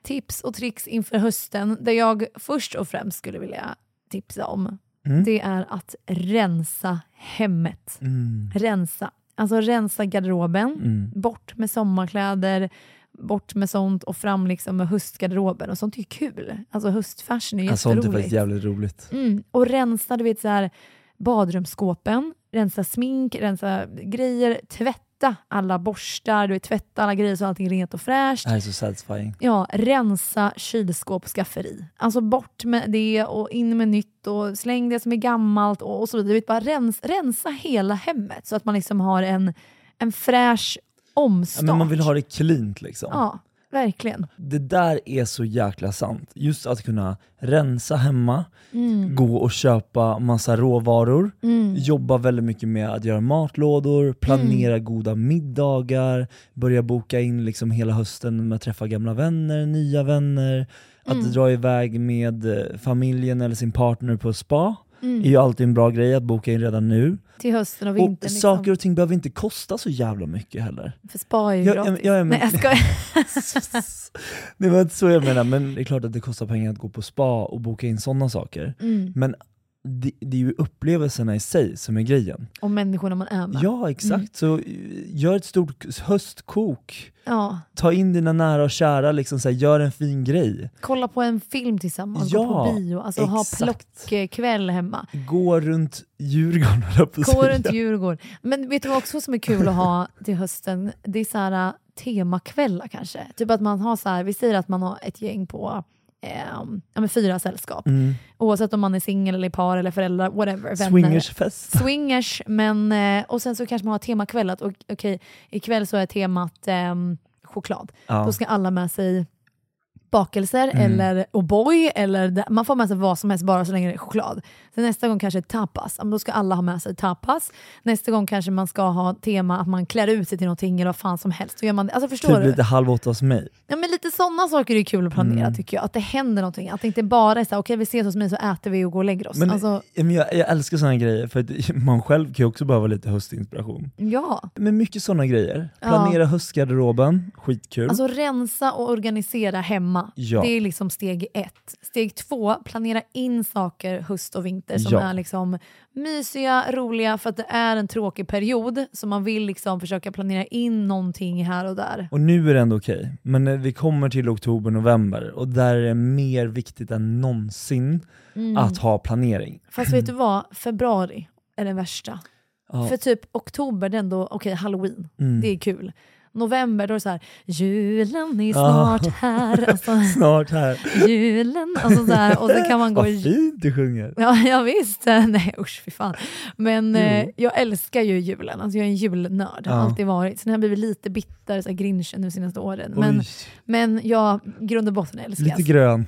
tips och tricks inför hösten, det jag först och främst skulle vilja tipsa om, mm. det är att rensa hemmet. Mm. Rensa. Alltså rensa garderoben. Mm. bort med sommarkläder, bort med sånt och fram liksom med höstgarderoben. Och sånt är ju kul. Alltså höstfashion är sånt är jätteroligt. faktiskt jävligt roligt. Mm. Och rensa du vet, så här, badrumsskåpen, rensa smink, rensa grejer, tvätta tvätta alla borstar, du vet, tvätta alla grejer så allting är rent och fräscht. Det är så satisfying. Ja, rensa kylskåp och skafferi. Alltså bort med det och in med nytt och släng det som är gammalt och, och så vidare. Du vet, bara rens, rensa hela hemmet så att man liksom har en, en fräsch omstart. Ja, men man vill ha det cleant liksom. Ja, verkligen. Det där är så jäkla sant. Just att kunna rensa hemma, Mm. gå och köpa massa råvaror, jobba väldigt mycket med att göra matlådor, planera Mm. goda middagar, börja boka in liksom hela hösten med att träffa gamla vänner, nya vänner, att Mm. dra iväg med eh, familjen eller sin partner på spa. Mm. är ju alltid en bra grej att boka in redan nu. Till hösten och Och vintern. liksom. saker och ting behöver inte kosta så jävla mycket heller. För spa är ju Ja, gratis. ja, ja, men- Nej jag skojar. det var inte så jag menar, men det är klart att det kostar pengar att gå på spa och boka in sådana saker. Mm. Men det, det är ju upplevelserna i sig som är grejen. Och människorna man är med. Ja, exakt. Mm. Så eh, gör ett stort höstkok. Ja. Ta in dina nära och kära, liksom så här, gör en fin grej. Kolla på en film tillsammans, Ja, gå på bio, alltså ha plockkväll hemma. Gå runt Djurgården, Gå säga. runt Djurgården. Men vet du vad också som är kul att ha till hösten? Det är så här äh, temakvällar kanske. Typ att man har så här, vi säger att man har ett gäng på ehm, ja, men fyra sällskap. Mm. Oavsett om man är singel eller par eller föräldrar, whatever. vänner. Swingersfest. Swingers, men eh, och sen så kanske man har temakväll. Att, och- Okej, ikväll så är temat ehm, choklad. Ja. Då ska alla med sig bakelser Mm. eller O'boy, eller man får med sig vad som helst bara så länge det är choklad. Sen nästa gång kanske tapas, Ja, då ska alla ha med sig tapas. Nästa gång kanske man ska ha tema att man klär ut sig till någonting eller vad fan som helst. Så gör man det. Alltså förstår Typ du? lite halv åtta hos mig. Ja, men lite sådana saker är kul att planera Mm. tycker jag. Att det händer någonting. Att det inte bara är så här, okej vi ses hos mig så äter vi och går och lägger oss. Men, alltså, ja, men jag, jag älskar sådana grejer, för man själv kan ju också behöva lite höstinspiration. ja. Men mycket sådana grejer. Ja. Planera höstgarderoben, skitkul. Alltså rensa och organisera hemma. Ja. Det är liksom steg ett. Steg två, planera in saker höst och vinter som Ja. är liksom mysiga, roliga för att det är en tråkig period. Så man vill liksom försöka planera in någonting här och där. Och nu är det ändå okej, men när vi kommer till oktober, november och där är det mer viktigt än någonsin Mm. att ha planering. Fast vet du vad? Februari är den värsta. Ja. För typ oktober, det är ändå, okej halloween, Mm. det är kul. November, då är det så här, julen är snart här. Alltså, Snart här. julen, alltså så här, och så kan man gå Vad fint du sjunger. Ja, ja visst. Nej usch fy fan. Men Jo. eh, jag älskar ju julen. Alltså jag är en julnörd, har Ja. alltid varit. Sen har jag blivit lite bitter, så här grinchen de senaste åren. Men, Oj, men jag, grund och botten älskar lite grön.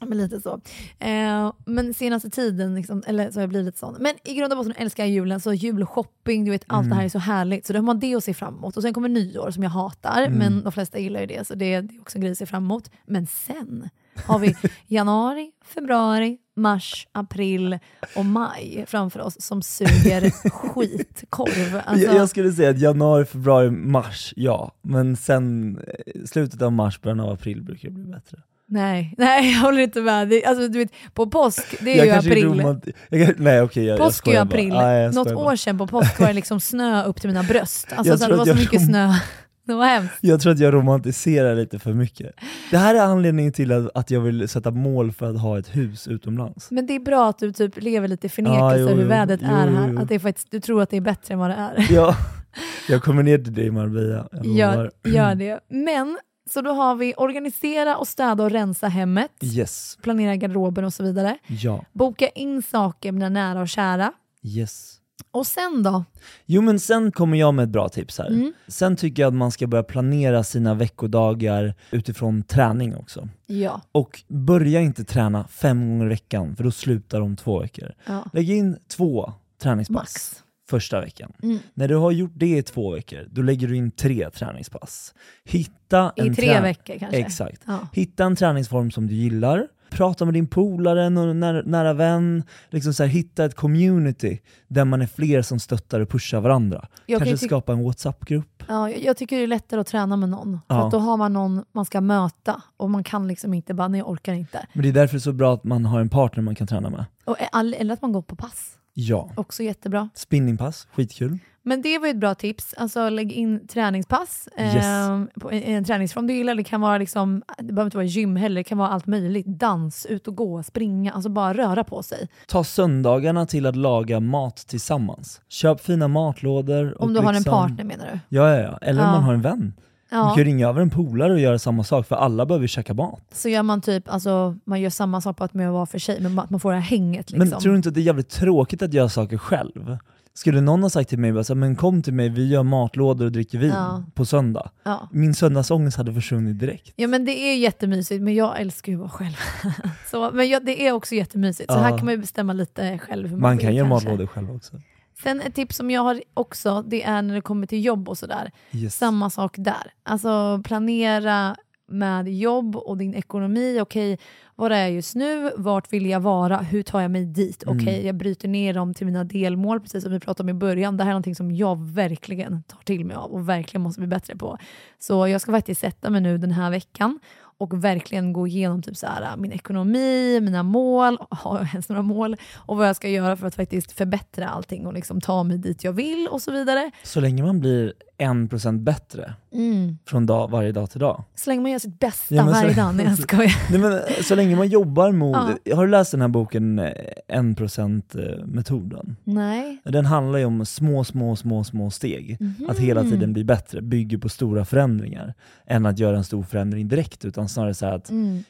Men lite så. Eh, men senaste tiden, liksom, eller så har jag blivit lite sån. Men i grund och botten älskar jag julen. Så julshopping, du vet allt Mm. det här är så härligt. Så då har man det att se fram emot. Och sen kommer nyår som jag hatar, Mm. men de flesta gillar ju det. Så det, det är också en grej att se fram emot. Men sen har vi januari, februari, mars, april och maj framför oss som suger skitkorv. Alltså, Jag, jag skulle säga att januari, februari, mars, ja. Men sen eh, slutet av mars, början av april brukar det bli bättre. Nej, nej, jag håller inte med. Det, alltså, du vet, på påsk, det är jag ju april. romant- jag, nej okej, jag, Påsk är ju bara. april. Nej, jag Något bara. år sedan på påsk var det liksom snö upp till mina bröst. Alltså, Jag så det var så mycket rom- snö. Det var hemskt. Jag tror att jag romantiserar lite för mycket. Det här är anledningen till att, att jag vill sätta mål för att ha ett hus utomlands. Men det är bra att du typ lever lite i förnekelse jo, hur vädret Jo, är här. jo. Att det är faktiskt, du tror att det är bättre än vad det är. Ja, jag kommer ner till dig i Marbella, jag Gör, gör det. Men, så då har vi organisera och städa och rensa hemmet. Yes, Planera garderoben och så vidare. ja, Boka in saker med nära och kära. yes. Och sen då? Jo men sen kommer jag med ett bra tips här. Mm. Sen tycker jag att man ska börja planera sina veckodagar utifrån träning också. Ja. Och börja inte träna fem gånger i veckan, för då slutar de två veckor. ja. Lägg in två träningspass Max. Första veckan. Mm. När du har gjort det i två veckor, då lägger du in tre träningspass. Hitta en I tre trä- veckor kanske? Exakt. Ja. Hitta en träningsform som du gillar, prata med din polare, någon nära, nära vän, liksom så här, hitta ett community där man är fler som stöttar och pushar varandra. Jag, Kanske skapa en WhatsApp-grupp. ja, jag- tycker det är lättare att träna med någon. För Ja. att då har man någon man ska möta och man kan liksom inte bara, nej jag orkar inte. Men det är därför det är så bra att man har en partner man kan träna med. Och, all- eller att man går på pass. Ja. Också jättebra. Spinningpass, skitkul. Men det var ju ett bra tips. Alltså lägg in träningspass Yes. eh, på i en träningsform du gillar. Det kan vara liksom, det behöver inte vara gym heller, det kan vara allt möjligt. Dans, ut och gå, springa, alltså bara röra på sig. Ta söndagarna till att laga mat tillsammans. Köp fina matlådor. Om du har en liksom- partner menar du? Ja, ja, ja. Eller om Ja. man har en vän. Ja. kan ju ringa över en polare och göra samma sak, för alla behöver ju käka mat. Så gör man typ, alltså man gör samma sak på att man var för sig, men att man får det här hänget liksom. Men tror du inte att det är jävligt tråkigt att göra saker själv? Skulle någon ha sagt till mig, bara men kom till mig, vi gör matlådor och dricker vin Ja. på söndag. Ja. Min söndagsångest hade försvunnit direkt. Ja men det är jättemysigt, men jag älskar ju att vara själv. så, men jag, det är också jättemysigt, så Ja. här kan man ju bestämma lite själv hur man, Man vill kan göra matlådor själv också. Sen ett tips som jag har också, det är när det kommer till jobb och sådär. Yes. Samma sak där. Alltså planera med jobb och din ekonomi. Okej, var är jag just nu? Vart vill jag vara? Hur tar jag mig dit? Okej, Mm. jag bryter ner dem till mina delmål, precis som vi pratade om i början. Det här är någonting som jag verkligen tar till mig av och verkligen måste bli bättre på. Så jag ska faktiskt sätta mig nu den här veckan och verkligen gå igenom typ så här, äh, min ekonomi, mina mål, har jag ens några mål, och vad jag ska göra för att faktiskt förbättra allting och liksom ta mig dit jag vill och så vidare. Så länge man blir 1% bättre Mm. från dag, varje dag till dag. Så länge man gör sitt bästa Ja, men så- varje dag. Nej jag skojar. Nej, men, eh, så länge man jobbar mot... Ja. Har du läst den här boken eh, 1%-metoden? Nej. Den handlar ju om små, små, små, små steg. Mhm. Att hela tiden bli bättre, bygger på stora förändringar. Än att göra en stor förändring direkt, utan snarare så att Mm.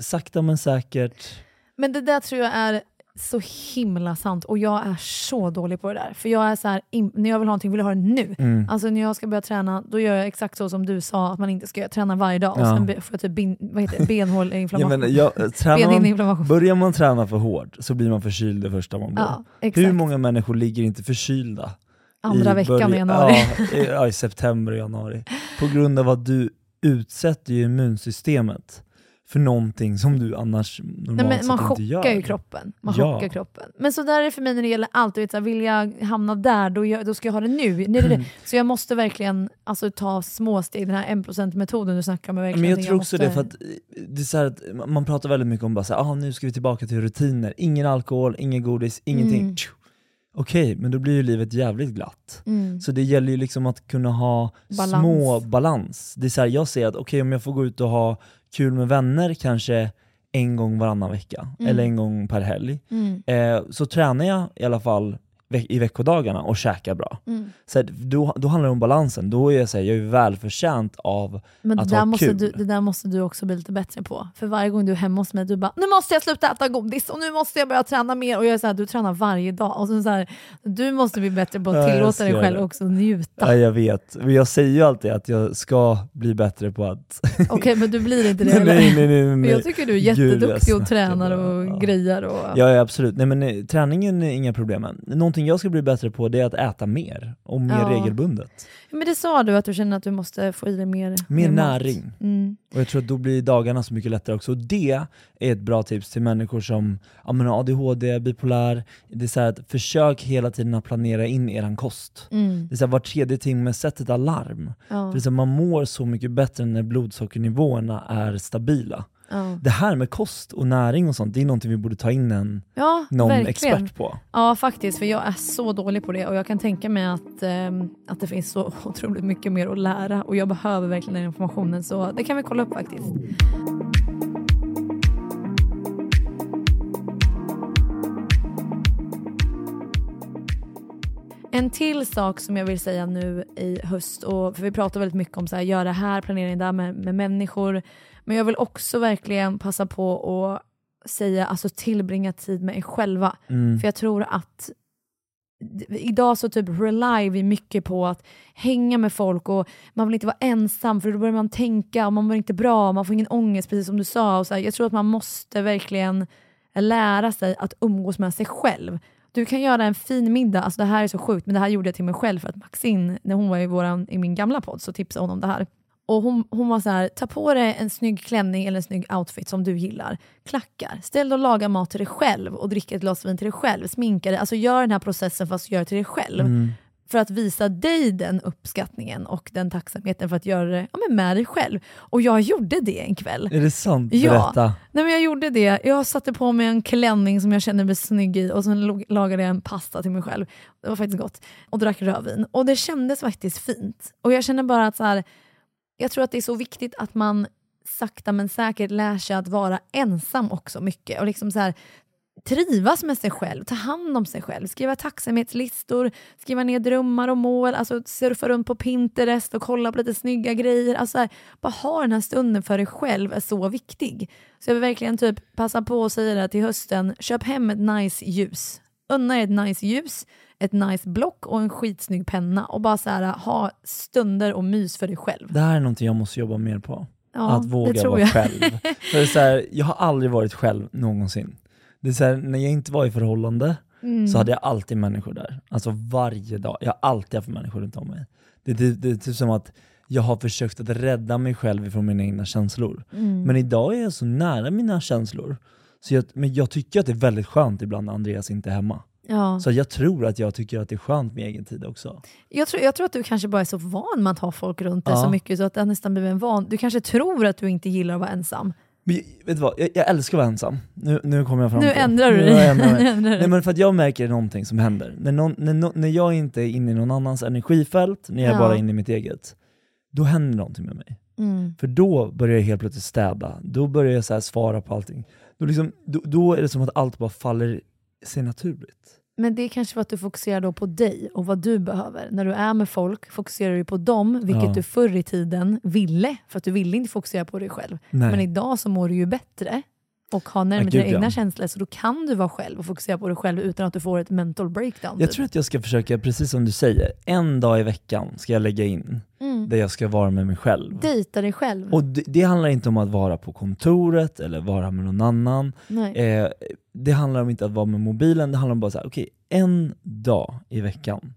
sakta men säkert. Men det där tror jag är så himla sant och jag är så dålig på det där. För jag är så här, när jag vill ha någonting vill jag ha det nu. Mm. Alltså när jag ska börja träna, då gör jag exakt så som du sa att man inte ska träna varje dag och Ja. sen får jag typ bin, vad heter det, Ja, benhåleinflammation. men, jag, tränar man, börjar man träna för hårt så blir man förkyld det första man blir. Ja, exakt. Hur många människor ligger inte förkylda? Andra i veckan början- i januari. Ja, i, ja, i september och januari. På grund av att du utsätter ju immunsystemet för någonting som du annars normalt Nej, men sett man inte gör. chockar ju kroppen. Man Ja. chockar kroppen. Men så där är det för mig när det gäller allt. Du vet, så här, vill jag hamna där, då, gör, då ska jag ha det nu. Nej, det. Så jag måste verkligen alltså, ta små steg. Den här 1%-metoden du snackar om verkligen Men jag det tror också måste... det, för att eh, det är så att man pratar väldigt mycket om bara så här, ah, nu ska vi tillbaka till rutiner. Ingen alkohol, ingen godis, ingenting. Mm. Okej, men då blir ju livet jävligt glatt. Mm. Så det gäller ju liksom att kunna ha Balans. små balans. Det är så här, jag ser att okej om jag får gå ut och ha kul med vänner kanske en gång varannan vecka, Mm. eller en gång per helg, Mm. eh, så tränar jag i alla fall i veckodagarna och käkar bra. Mm. Så att då, då handlar det om balansen, då är jag, så här, jag är välförtjänt av Men det att där, ha måste kul. du, det där måste du också bli lite bättre på. För varje gång du är hemma hos mig, du bara “nu måste jag sluta äta godis och nu måste jag börja träna mer” och jag är såhär, du tränar varje dag. Och så så här, du måste bli bättre på att tillåta dig själv det. också njuta. Ja, jag vet, men jag säger ju alltid att jag ska bli bättre på att... Okej, men du blir inte det nej, nej, nej, nej, nej. jag tycker du är Gud, jätteduktig och snackar tränar och Ja. grejer. Och... Ja, ja absolut. Nej, men, eh, träningen är inga problem. Någonting jag ska bli bättre på det är att äta mer, och mer Ja. regelbundet. Men det sa du, att du känner att du måste få i dig mer, Mer mat. näring. Mm. Och jag tror att då blir dagarna så mycket lättare också. Och det är ett bra tips till människor som ja, men ADHD, bipolär. Det är så att försök hela tiden att planera in eran kost. Mm. Det är så här, var tredje timme, sätt ett alarm. Ja. För det är så här, man mår så mycket bättre när blodsockernivåerna är stabila. Ja. Det här med kost och näring och sånt, det är någonting vi borde ta in en, ja, någon verkligen. expert på. Ja, faktiskt. För jag är så dålig på det och jag kan tänka mig att, ehm, att det finns så otroligt mycket mer att lära och jag behöver verkligen den informationen. Så det kan vi kolla upp faktiskt. En till sak som jag vill säga nu i höst, och för vi pratar väldigt mycket om så här, göra det här, planering där med, med människor. Men jag vill också verkligen passa på att säga alltså tillbringa tid med er själva. Mm. För jag tror att idag så typ rely vi mycket på att hänga med folk och man vill inte vara ensam för då börjar man tänka och man mår inte bra, man får ingen ångest precis som du sa. Och så här, jag tror att man måste verkligen lära sig att umgås med sig själv. Du kan göra en fin middag, alltså det här är så sjukt men det här gjorde jag till mig själv för att Maxine, när hon var i, våran, i min gamla podd så tipsade hon om det här. Och hon, hon var så här, ta på dig en snygg klänning eller en snygg outfit som du gillar. Klackar. Ställ dig och laga mat till dig själv och drick ett glas vin till dig själv. Sminka dig. Alltså gör den här processen fast gör det till dig själv. Mm. för att visa dig den uppskattningen och den tacksamheten för att göra det ja, men med dig själv. Och jag gjorde det en kväll. Är det sant? Ja. Berätta. Nej, men jag gjorde det. Jag satte på mig en klänning som jag kände mig snygg i och sen lagade jag en pasta till mig själv. Det var faktiskt gott. Och drack rödvin. Och det kändes faktiskt fint. Och jag känner bara att så här, jag tror att det är så viktigt att man sakta men säkert lär sig att vara ensam också mycket. Och liksom så här, trivas med sig själv, ta hand om sig själv, skriva tacksamhetslistor, skriva ner drömmar och mål, alltså surfa runt på Pinterest och kolla på lite snygga grejer. Alltså här, bara ha den här stunden för dig själv är så viktig. Så jag vill verkligen typ passa på att säga det här till hösten, köp hem ett nice ljus. Unna er ett nice ljus, ett nice block och en skitsnygg penna och bara så här, ha stunder och mys för dig själv. Det här är någonting jag måste jobba mer på. Ja, att våga vara jag. själv. För det är så här, jag har aldrig varit själv någonsin. Det är så här, när jag inte var i förhållande Mm. så hade jag alltid människor där. Alltså varje dag. Jag har alltid haft människor runt om mig. Det, det, det är typ som att jag har försökt att rädda mig själv ifrån mina egna känslor. Mm. Men idag är jag så nära mina känslor. Så jag, men jag tycker att det är väldigt skönt ibland när Andreas inte är hemma. Ja. Så jag tror att jag tycker att det är skönt med egen tid också. Jag, tror, jag tror att du kanske bara är så van med att ha folk runt dig Ja. så mycket så att det nästan blivit en van. Du kanske tror att du inte gillar att vara ensam. Men vet du vad, jag, jag älskar att vara ensam. Nu, nu kommer jag fram Nu till ändrar du dig. Nej men för att jag märker någonting som händer. När, någon, när, när jag inte är inne i någon annans energifält, när jag Ja. bara är inne i mitt eget, då händer någonting med mig. Mm. För då börjar jag helt plötsligt städa, då börjar jag så svara på allting. Då, liksom, då, då är det som att allt bara faller sig naturligt. Men det är kanske för att du fokuserar då på dig och vad du behöver. När du är med folk fokuserar du på dem, vilket Ja. du förr i tiden ville, för att du ville inte fokusera på dig själv. Nej. Men idag så mår du ju bättre och har närmare Ja, dina egna ja. känslor, så då kan du vara själv och fokusera på dig själv utan att du får ett mental breakdown. Jag typ. tror att jag ska försöka, precis som du säger, en dag i veckan ska jag lägga in mm. där jag ska vara med mig själv. Dejta dig själv. Och det, det handlar inte om att vara på kontoret eller vara med någon annan. Nej. Eh, det handlar om inte att vara med mobilen, det handlar om bara så här, okej, en dag i veckan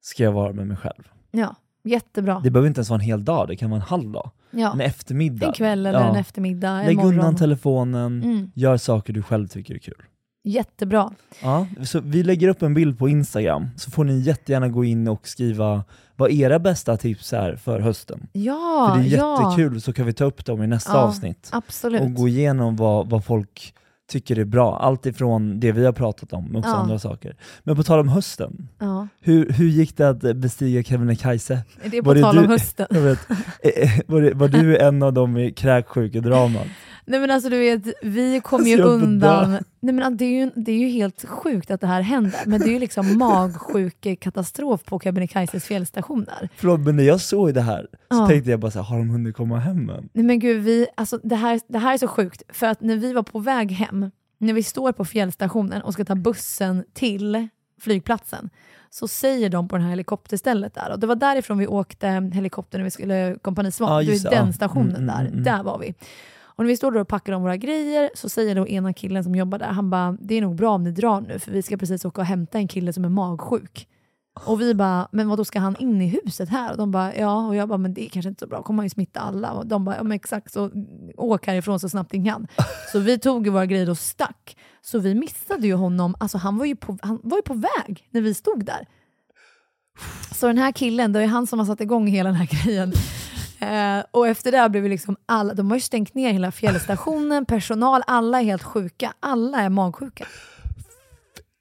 ska jag vara med mig själv. Ja, jättebra. Det behöver inte ens vara en hel dag, det kan vara en halv dag. Ja. En eftermiddag. En kväll eller Ja. en eftermiddag, en Lägg morgon. undan telefonen, Mm. gör saker du själv tycker är kul. Jättebra. Ja, så vi lägger upp en bild på Instagram, så får ni jättegärna gå in och skriva vad era bästa tips är för hösten. Ja, för det är ja, jättekul, så kan vi ta upp dem i nästa Ja, avsnitt. absolut. och gå igenom vad, vad folk tycker är bra. Allt ifrån det vi har pratat om, men också Ja. andra saker. Men på tal om hösten, Ja. hur, hur gick det att bestiga Kebnekaise? Det är på Var tal du- om hösten. Jag vet, eh, eh, var, det, var du en av dem i kräksjukedramat? Nej men alltså du vet, vi kom ju Alltså, får undan. dö. Nej, men det, är ju, det är ju helt sjukt att det här händer, men det är ju liksom magsjukekatastrof på Kebnekaises fjällstationer. Förlåt, men när jag såg det här så Ja. tänkte jag bara så här, har de hunnit komma hem än? Nej men gud, vi, alltså, det, här, det här är så sjukt, för att när vi var på väg hem, när vi står på fjällstationen och ska ta bussen till flygplatsen, så säger de på det här helikopterstället där, och det var därifrån vi åkte helikopter när vi skulle Kompani Svan, vet det, ja. den stationen Mm, mm, där, mm, mm. där var vi. Och när vi står där och packar om våra grejer så säger då ena killen som jobbar där, han bara det är nog bra om ni drar nu för vi ska precis åka och hämta en kille som är magsjuk. Och vi bara, men vad då ska han in i huset här? Och de bara, ja. Och jag bara, men det är kanske inte så bra, kommer han ju smitta alla. Och de bara, ja men exakt, så åk härifrån så snabbt ni kan. Så vi tog våra grejer och stack. Så vi missade ju honom, alltså han var ju på, han var ju på väg när vi stod där. Så den här killen, det är han som har satt igång hela den här grejen. Eh, och efter det blev vi liksom alla, de har ju stängt ner hela fjällstationen, personal, alla är helt sjuka. Alla är magsjuka.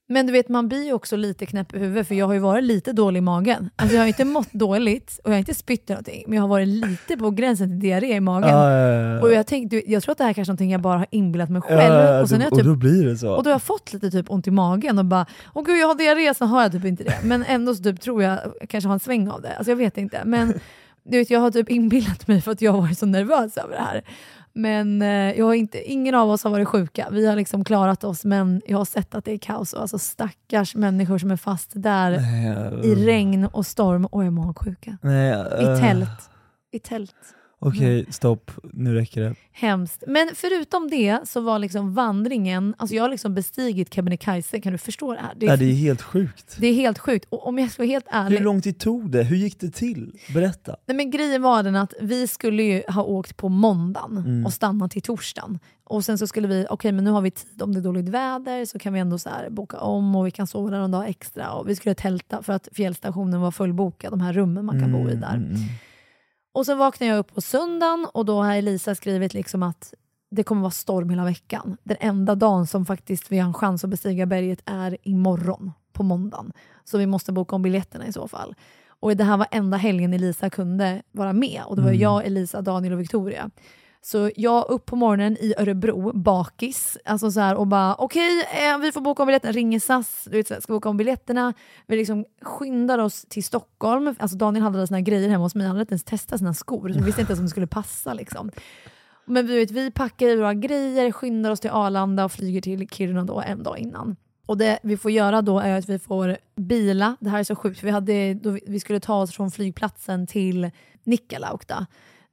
Men du vet, man blir ju också lite knäpp i huvudet för jag har ju varit lite dålig i magen. Alltså jag har inte mått dåligt och jag har inte spytt någonting, men jag har varit lite på gränsen till diarré i magen. Ja, ja, ja. Och jag tänkte, jag tror att det här kanske är någonting jag bara har inbillat mig själv. och, sen har jag och typ då blir det så. och då har jag fått lite typ ont i magen och bara, åh gud jag har diarré, sen har jag typ inte det. Men ändå så typ tror jag kanske har en sväng av det. Alltså jag vet inte. Men du vet, jag har typ inbillat mig för att jag har varit så nervös över det här. Men eh, jag har inte, ingen av oss har varit sjuka. Vi har liksom klarat oss, men jag har sett att det är kaos. Och alltså stackars människor som är fast där Nej, i uh, regn och storm och är magsjuka. Nej, I uh, tält. I tält. Okej, stopp. Nu räcker det. Hemskt. Men förutom det så var liksom vandringen, alltså jag har liksom bestigit Kebnekaise, kan du förstå det här? Det är, det är helt sjukt. det är helt sjukt. Och om jag ska vara helt ärlig, Hur lång tid tog det? Hur gick det till? Berätta. Nej, men grejen var den att vi skulle ju ha åkt på måndagen Mm. och stannat till torsdagen. Och sen så skulle vi, okej men nu har vi tid om det är dåligt väder så kan vi ändå så boka om och vi kan sova där en dag extra. Och vi skulle tälta för att fjällstationen var fullbokad, de här rummen man kan bo i Mm, där. Och så vaknade jag upp på söndagen och då har Elisa skrivit liksom att det kommer vara storm hela veckan. Den enda dagen som faktiskt vi har en chans att bestiga berget är imorgon på måndagen. Så vi måste boka om biljetterna i så fall. Och det här var enda helgen Elisa kunde vara med och det var Mm. jag, Elisa, Daniel och Victoria. Så jag upp på morgonen i Örebro, bakis, alltså så här, och bara okej, eh, vi får boka om biljetterna, ringer SAS, du vet, ska boka om biljetterna. Vi liksom skyndar oss till Stockholm, alltså Daniel hade sina grejer hemma hos mig, han hade inte ens testat sina skor, så vi visste inte ens om det skulle passa. Liksom. Men vi, vet, vi packar i våra grejer, skyndar oss till Arlanda och flyger till Kiruna då en dag innan. Och det vi får göra då är att vi får bila, det här är så sjukt, vi, hade, då vi- vi skulle ta oss från flygplatsen till Nikkaluokta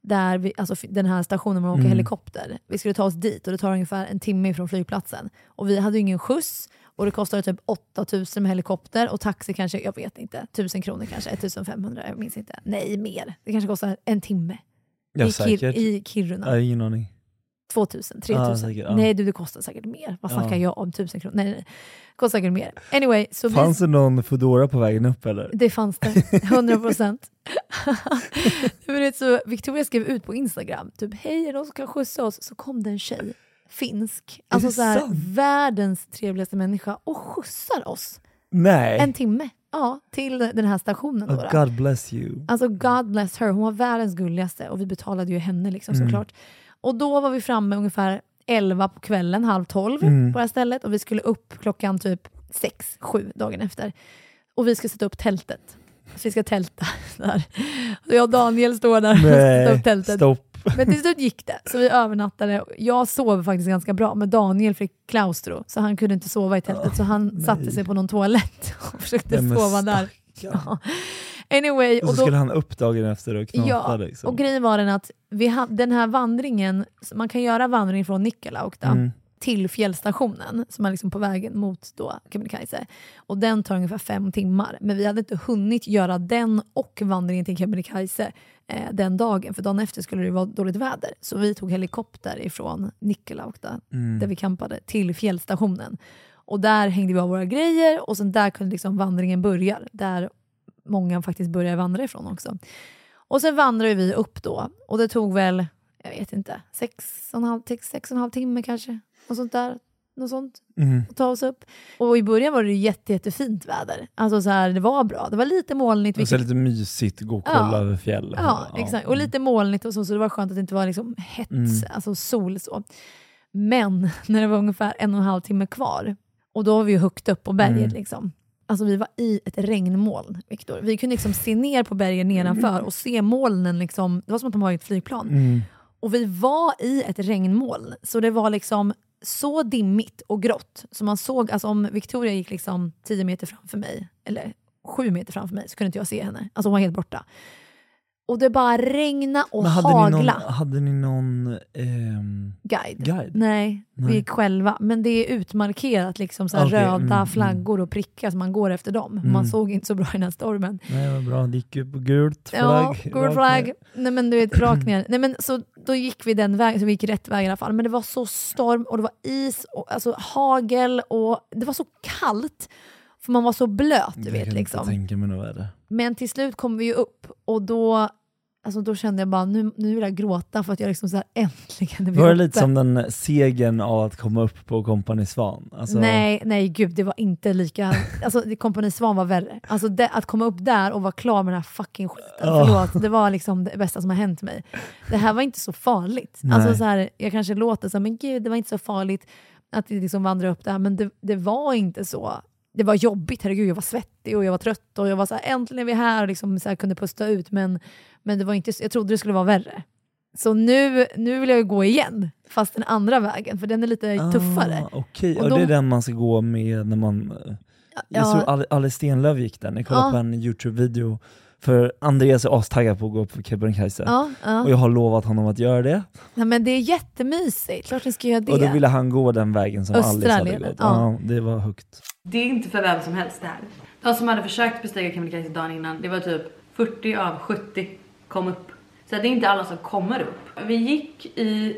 där vi, alltså den här stationen man åker Mm. helikopter. Vi skulle ta oss dit och det tar ungefär en timme från flygplatsen. Och vi hade ju ingen skjuts och det kostade typ 8000 med helikopter och taxi kanske, jag vet inte, 1000 kronor kanske, 1500, jag minns inte. Nej, mer. Det kanske kostar en timme Ja, i, Kir- i Kiruna. Har ingen aning. 2000, 3000. Ja, säkert, ja. Nej du, det kostar säkert mer. Vad snackar Ja. jag om? 1000 kronor? Nej, nej, nej. Det kostar säkert mer. Anyway, så vi, Fanns det någon Foodora på vägen upp eller? det fanns det. 100 procent. så Victoria skrev ut på Instagram, typ hej är det någon som kan skjutsa oss? Så kom det en tjej, finsk, alltså så här, världens trevligaste människa och skjutsar oss Nej! en timme ja, till den här stationen. Oh. God bless you. Alltså God bless her, hon var världens gulligaste och vi betalade ju henne liksom Mm. såklart. Och då var vi framme ungefär 11 på kvällen, halv 12 Mm. på det här stället och vi skulle upp klockan typ 6, 7 dagen efter. Och vi ska sätta upp tältet. Så vi ska tälta där. Så jag och Daniel står där och sätter upp tältet. stopp. Men till slut gick det, så vi övernattade. Jag sov faktiskt ganska bra, men Daniel fick klaustro, så han kunde inte sova i tältet. Så han nej. satte sig på någon toalett och försökte sova där. Ja. Anyway, Och och så då, skulle han upp dagen efter och knata Ja, liksom. och grejen var den att vi ha, den här vandringen, man kan göra vandring från Nikkalaukta Mm. till fjällstationen som är liksom på vägen mot då Kebnekaise. Och den tar ungefär fem timmar. Men vi hade inte hunnit göra den och vandringen till Kebnekaise eh, den dagen, för dagen efter skulle det vara dåligt väder. Så vi tog helikopter ifrån Nikkalaukta, Mm. där vi campade, till fjällstationen. Och där hängde vi av våra grejer och sen där kunde liksom vandringen börja. Där många faktiskt börjar vandra ifrån också. Och sen vandrade vi upp då och det tog väl, jag vet inte, sex och en halv, sex, och en halv timme kanske. Något sånt där. Något sånt Mm. att ta oss upp. Och i början var det jätte, jättefint väder. Alltså så här, det var bra. Det var lite molnigt. Och så Vilket, lite mysigt, gå och kolla Ja. över fjäll. ja, exakt. Och lite molnigt och så, så det var skönt att det inte var liksom hett, Mm. alltså sol så. Men när det var ungefär en och en halv timme kvar och då var vi ju högt upp på berget Mm. liksom. Alltså vi var i ett regnmoln, Viktor. Vi kunde liksom se ner på bergen nedanför och se molnen. Liksom, det var som att de var i ett flygplan. Mm. Och vi var i ett regnmoln, så det var liksom så dimmigt och grått. Så man såg, alltså om Victoria gick liksom 10 meter framför mig, eller 7 meter framför mig, så kunde inte jag se henne. Alltså hon var helt borta. Och det bara regna och Men hade hagla. ni någon, hade ni någon ehm, Guide. guide? Nej, Nej. vi gick själva. Men det är utmarkerat, liksom så Okej, röda mm, mm. flaggor och prickar, så man går efter dem. Mm. Man såg inte så bra i den här stormen. Nej, vad bra. Det gick ju på gult flagg. Ja, gul flagg. Nej men du vet, rakt ner. Nej, men, så då gick vi den vägen, så vi gick rätt väg i alla fall. Men det var så storm och det var is och alltså, hagel och det var så kallt. För man var så blöt, du Jag vet. kan Liksom. inte tänka mig något värre. Men till slut kom vi ju upp och då, alltså, då kände jag bara, nu, nu vill jag gråta för att jag liksom så här, äntligen är vi Var det uppe. lite som den segern av att komma upp på Kompani Svan? Alltså, Nej, nej gud det var inte lika, alltså Kompani Svan var värre. Alltså det, att komma upp där och vara klar med den här fucking skiten, Ja. förlåt, det var liksom det bästa som har hänt mig. Det här var inte så farligt. Alltså så här, jag kanske låter så här, men gud det var inte så farligt att liksom vandra upp där, men det, det var inte så. Det var jobbigt, herregud jag var svettig och jag var trött och jag var så här, äntligen är vi här och liksom så här, kunde pusta ut men, men det var inte, jag trodde det skulle vara värre. Så nu, nu vill jag ju gå igen, fast den andra vägen, för den är lite tuffare. Ah, Okej, Och och då- det är den man ska gå med när man... Jag Ja. såg Ali- Alice Stenlöf gick den, jag kollade Ja. på en Youtube-video För Andreas är astaggad på att gå på Kebnekaise. Ja, ja. Och jag har lovat honom att göra det. Nej, men det är jättemysigt, klart ni ska göra det. Och då ville han gå den vägen som Östra Alice hade leden, gått. ja. Ja, det var högt. Det är inte för vem som helst det här. De som hade försökt bestiga Kebnekaise dagen innan, det var typ 40 av 70 kom upp. Så det är inte alla som kommer upp. Vi gick i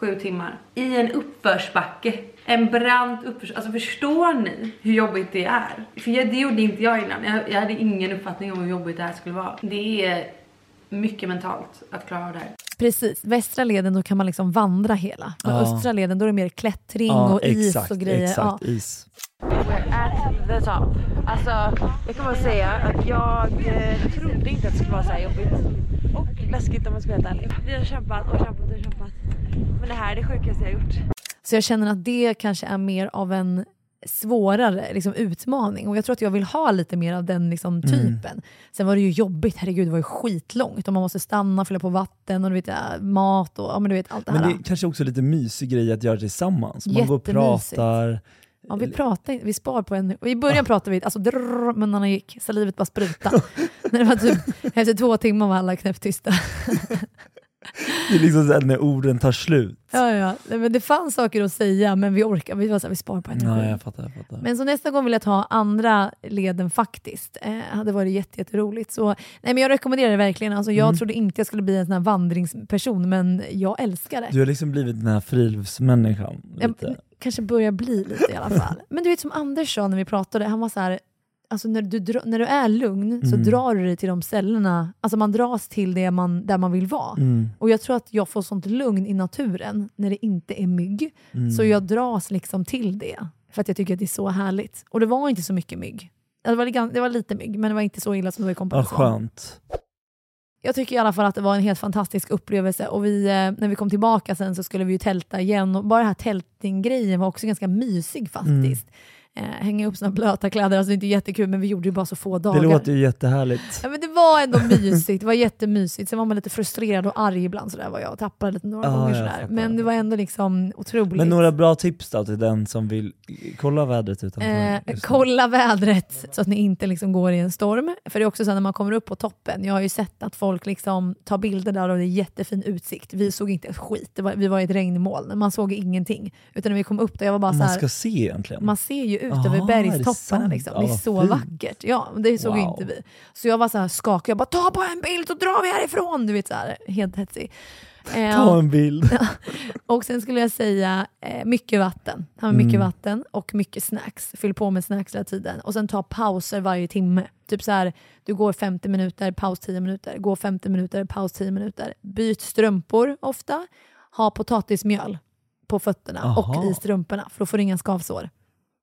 6-7 timmar i en uppförsbacke. En brant uppförs... Alltså förstår ni hur jobbigt det är? För jag, det gjorde inte jag innan. Jag, jag hade ingen uppfattning om hur jobbigt det här skulle vara. Det är mycket mentalt att klara av det här. Precis, västra leden då kan man liksom vandra hela. Men Ja. östra leden då är det mer klättring Ja, och is exakt, och grejer. Exakt, Ja. is. at the top. Alltså, jag kan bara säga att jag eh, trodde inte att det skulle vara så här jobbigt. Och läskigt om man ska vara helt ärlig. Vi har kämpat och kämpat och kämpat. Men det här är det sjukaste jag har gjort. Så jag känner att det kanske är mer av en svårare liksom, utmaning och jag tror att jag vill ha lite mer av den liksom, Mm. typen. Sen var det ju jobbigt, herregud det var ju skitlångt och man måste stanna, fylla på vatten och du vet, äh, mat och ja, men du vet, allt det Men här. det är kanske också lite mysig grej att göra tillsammans. Man går och pratar. Ja, vi pratar vi spar på en... I början pratade vi, alltså drrr, munnarna gick, salivet bara spruta. När det var typ, efter två timmar var alla knäpptysta. Det är liksom så här när orden tar slut. Ja, ja. Nej, Men det fanns saker att säga men vi orkar, vi var vi sparar på energi. Jag fattar. Jag fattar. Men så nästa gång vill jag ta andra leden faktiskt. Eh, hade varit jätte, jätteroligt. Så, nej, men jag rekommenderar det verkligen. Alltså, jag Mm. trodde inte jag skulle bli en sån här vandringsperson men jag älskar det. Du har liksom blivit den här friluftsmänniskan. Jag Lite. kanske börjar bli lite i alla fall. Men du vet som Anders sa när vi pratade, han var så här, alltså när du, när du är lugn så Mm. drar du dig till de ställena, alltså man dras till det man, där man vill vara. Mm, Och jag tror att jag får sånt lugn i naturen när det inte är mygg. mm. Så jag dras liksom till det. För att jag tycker att det är så härligt. Och det var inte så mycket mygg. Det var, det var lite mygg, men det var inte så illa som det var i Ja, Kompensation. skönt. Jag tycker i alla fall att det var en helt fantastisk upplevelse och vi, eh, när vi kom tillbaka sen så skulle vi ju tälta igen och bara den här tältinggrejen var också ganska mysig faktiskt. Eh, hänga upp såna blöta kläder, alltså det är inte jättekul men vi gjorde ju bara så få dagar. Det låter ju jättehärligt. Ja, men det var ändå mysigt, det var jättemysigt. Sen var man lite frustrerad och arg ibland sådär var jag och tappade lite några Ja, gånger sådär. Men det var ändå liksom otroligt. Men några bra tips då till den som vill kolla vädret utanför? Eh, kolla vädret så att ni inte liksom går i en storm. För det är också så när man kommer upp på toppen, jag har ju sett att folk liksom tar bilder där och det är jättefin utsikt. Vi såg inte ett skit, var, vi var i ett regnmoln, man såg ingenting. Utan när vi kom upp där, jag var bara så Man ska se egentligen. man ser ju ut Aha, över det bergstopparna. sant? Liksom. Ja, det är så fint. vackert. Ja, det såg Wow. inte vi. Så jag var så här skakig, jag bara ta på en bild så drar vi härifrån. Du vet så här, helt hetsig. Eh, Ta en bild. och sen skulle jag säga eh, mycket vatten. Ha med mycket Mm. vatten och mycket snacks. Fyll på med snacks hela tiden. Och sen ta pauser varje timme. Typ så här, du går 50 minuter, paus 10 minuter. Går 50 minuter, paus 10 minuter. Byt strumpor ofta. Ha potatismjöl på fötterna och Aha. i strumporna för då får du inga skavsår.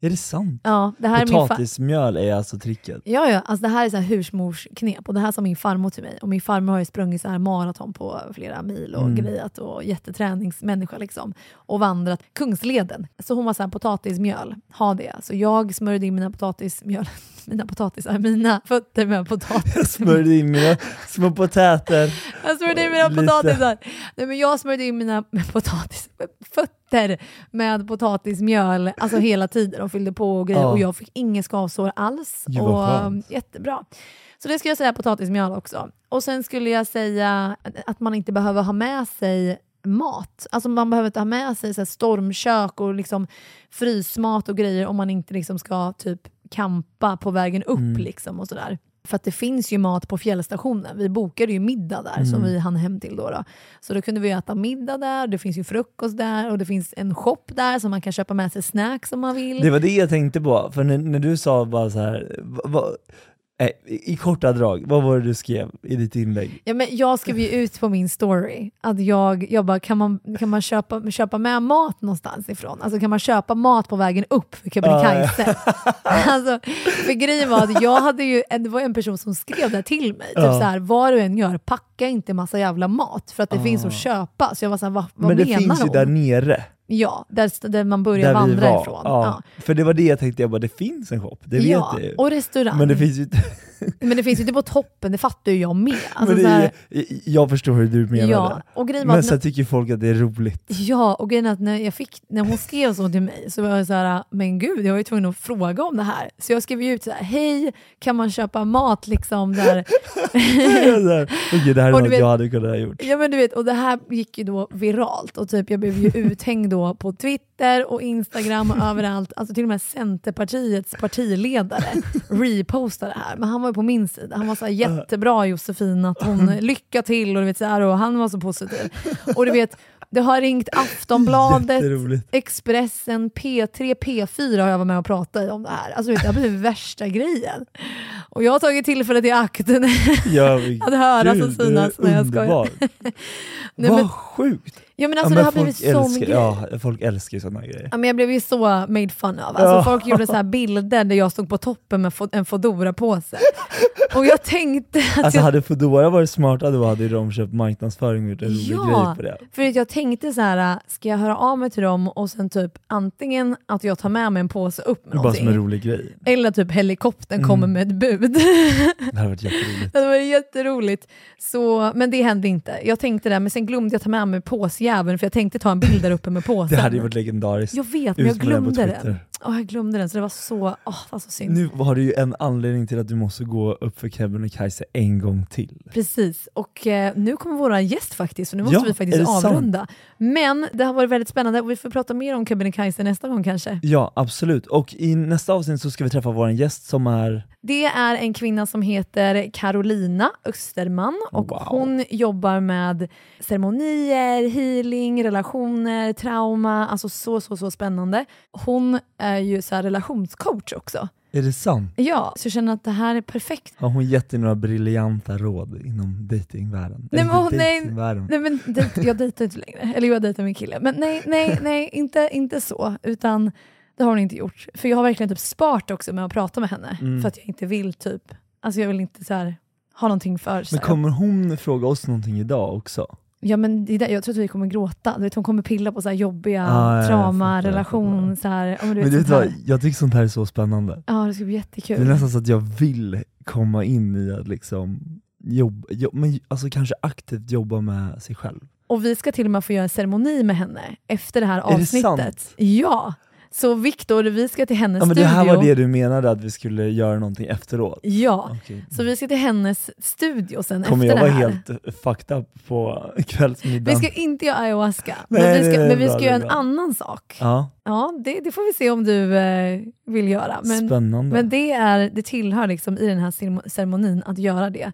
Är det sant? Ja, det här är min Potatismjöl är alltså tricket. Ja, ja, alltså det här är så här husmorsknep och det här sa min farmor till mig. Och min farmor har ju sprungit så här maraton på flera mil och Mm. grejat och jätteträningsmänniska liksom. Och vandrat Kungsleden. Så hon var så här potatismjöl, ha det. Så jag smörjde in mina potatismjöl, mina potatisar, mina fötter med potatis. Jag smörjde in mina små potäter. Jag smörjde in mina Lite. potatisar. Nej, men jag smörjde in mina potatis, fötter med potatismjöl alltså hela tiden och fyllde på och grejer. Ja. Och jag fick inga skavsår alls. Gud, och, skönt. jättebra. Så det skulle jag säga potatismjöl också. Och sen skulle jag säga att man inte behöver ha med sig mat. Alltså man behöver inte ha med sig så stormkök och liksom frysmat och grejer om man inte liksom ska typ kampa på vägen upp. Mm. Liksom och sådär. För att det finns ju mat på fjällstationen. Vi bokade ju middag där som Mm. vi hann hem till då, då. Så då kunde vi äta middag där, det finns ju frukost där och det finns en shop där som man kan köpa med sig snacks om man vill. Det var det jag tänkte på, för när, när du sa bara så här, va, va, eh, i, i korta drag, vad var det du skrev i ditt inlägg? Ja, men jag skrev ju ut på min story att jag, jag bara, kan man, kan man köpa, köpa med mat någonstans ifrån? Alltså kan man köpa mat på vägen upp för Kebnekaise? alltså, för grejen var att jag hade ju, det var en person som skrev det till mig, typ Ja. så här, vad du än gör, packa inte massa jävla mat för att det Ah. finns att köpa. Så jag var såhär, vad, vad Men det menar finns ju hon? där nere, Ja, där, där man börjar där vandra var. ifrån. Ja. Ja. För det var det jag tänkte, jag bara, det finns en shop, det vet ja, jag ju. och restaurang. Men det finns ju inte... Men det finns ju inte på toppen, det fattar ju jag med. Alltså, men det här, är, jag förstår hur du menar ja, och grejen Men att sen tycker folk att det är roligt. Ja, och grejen är att när, jag fick, när hon skrev så till mig så var jag så här, men gud, jag var ju tvungen att fråga om det här. Så jag skrev ju ut så här, hej, kan man köpa mat liksom där? Okej, det här är något vet- jag hade kunnat ha gjort. ja men du vet, och det här gick ju då viralt och typ jag blev ju uthängd då på Twitter och Instagram och överallt. Alltså till och med Centerpartiets partiledare repostade det här. Men han var ju på min sida. Han var så här, jättebra Josefin, att hon lycka till och du vet så här, och han var så positiv. Och du vet, det har ringt Aftonbladet. Expressen, P3, P4 har jag varit med och pratat om det här. Alltså vet, det har blivit värsta grejen. Och jag har tagit tillfället i akt Ja, att höras och gud, synas när jag skojar. Nej, Vad men, sjukt! Ja, men alltså, ja, det men har folk, blivit sån älskar, grej. ja, folk älskar ju sådana grejer. Ja, men jag blev ju så made fun av. Alltså, Ja. Folk gjorde så här bilder där jag stod på toppen med en Foodora-påse. Och jag tänkte att Alltså jag, hade Foodora varit smarta då hade de köpt marknadsföring och gjort en rolig Ja. grej på det. för att jag tänkte så här, ska jag höra av mig till dem och sen typ antingen att jag tar med mig en påse upp med Bara som en någonting. rolig grej. Eller typ helikoptern Mm. kommer med ett bud. Det hade varit jätteroligt. Det var jätteroligt. Så, men det hände inte. Jag tänkte det, men sen glömde jag ta med mig påsjäveln för jag tänkte ta en bild där uppe med påsen. Det hade ju varit legendariskt. Jag vet, men jag den glömde Twitter. Åh, jag glömde den, så det var så, det var så synd. Nu har du ju en anledning till att du måste gå upp för Kebnekaise en gång till. Precis, och eh, nu kommer våra gäst faktiskt, så nu måste Ja, vi faktiskt det sant? avrunda. Men det har varit väldigt spännande och vi får prata mer om Kebnekaise nästa gång kanske. Ja, absolut. Och i nästa avsnitt så ska vi träffa vår gäst som är... Det är en kvinna som heter Carolina Österman och Wow. hon jobbar med ceremonier, healing, relationer, trauma, alltså så så så spännande. Hon är ju så relationscoach också. Är det sant? Ja, så jag känner att det här är perfekt. Har hon gett dig några briljanta råd inom datingvärlden? Nej, men hon- nej. Nej men dejt, jag dejtar inte längre, eller jag dejtar min kille. Men nej, nej, nej, inte, inte så. Utan det har hon inte gjort. För jag har verkligen typ sparat också med att prata med henne. Mm. För att jag inte vill typ, alltså jag vill inte så här, ha någonting för så Men kommer hon fråga oss någonting idag också? Ja men det är där, jag tror att vi kommer gråta. Du vet, hon kommer pilla på så här jobbiga Ah, ja, jag trauma, fattar, jag relation, fattar. så här, ja, men du Men vet, du vet sånt vad, här. jag tycker sånt här är så spännande. Ja det ska bli Det är jättekul. nästan så att jag vill komma in i att liksom jobba, jo, men alltså kanske aktivt jobba med sig själv. Och vi ska till och med få göra en ceremoni med henne efter det här Är det avsnittet. sant? Ja! Så Viktor, vi ska till hennes Ja, men det studio. här var det du menade att vi skulle göra någonting efteråt? Ja, Okej. så vi ska till hennes studio sen Kommer efter jag det vara helt fucked up på Vi kvällsmiddagen? ska inte göra ayahuasca, Nej, men vi ska, det men vi bra, ska det göra en bra. annan sak. Ja, Ja, det, det får vi se om du eh, vill göra. Men, spännande. men det, är, det tillhör liksom i den här ceremo- ceremonin att göra det.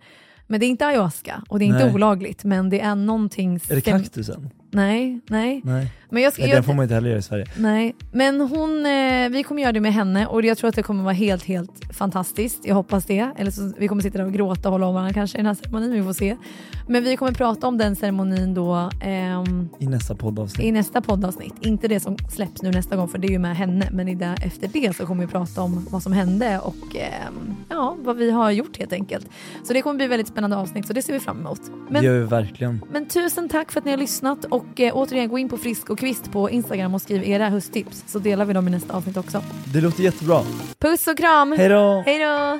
Men det är inte ayahuasca och det är inte Nej. olagligt, men det är någonting... är det kaktusen? Nej, nej. Nej, Men jag ska, Nej jag, den får man inte heller göra i Sverige. Nej, men hon, eh, vi kommer göra det med henne och jag tror att det kommer vara helt, helt fantastiskt. Jag hoppas det. Eller så vi kommer sitta där och gråta och hålla om varandra kanske i den här ceremonin, vi får se. Men vi kommer prata om den ceremonin då ehm, I nästa poddavsnitt. i nästa poddavsnitt. Inte det som släpps nu nästa gång för det är ju med henne, men i det, efter det så kommer vi prata om vad som hände och ehm, ja, vad vi har gjort helt enkelt. Så det kommer bli väldigt spännande avsnitt så det ser vi fram emot. Men det gör vi verkligen. men tusen tack för att ni har lyssnat och eh, återigen gå in på Frisk och Kvist på Instagram och skriv era hösttips så delar vi dem i nästa avsnitt också. Det låter jättebra. Puss och kram! Hej då! Hej då!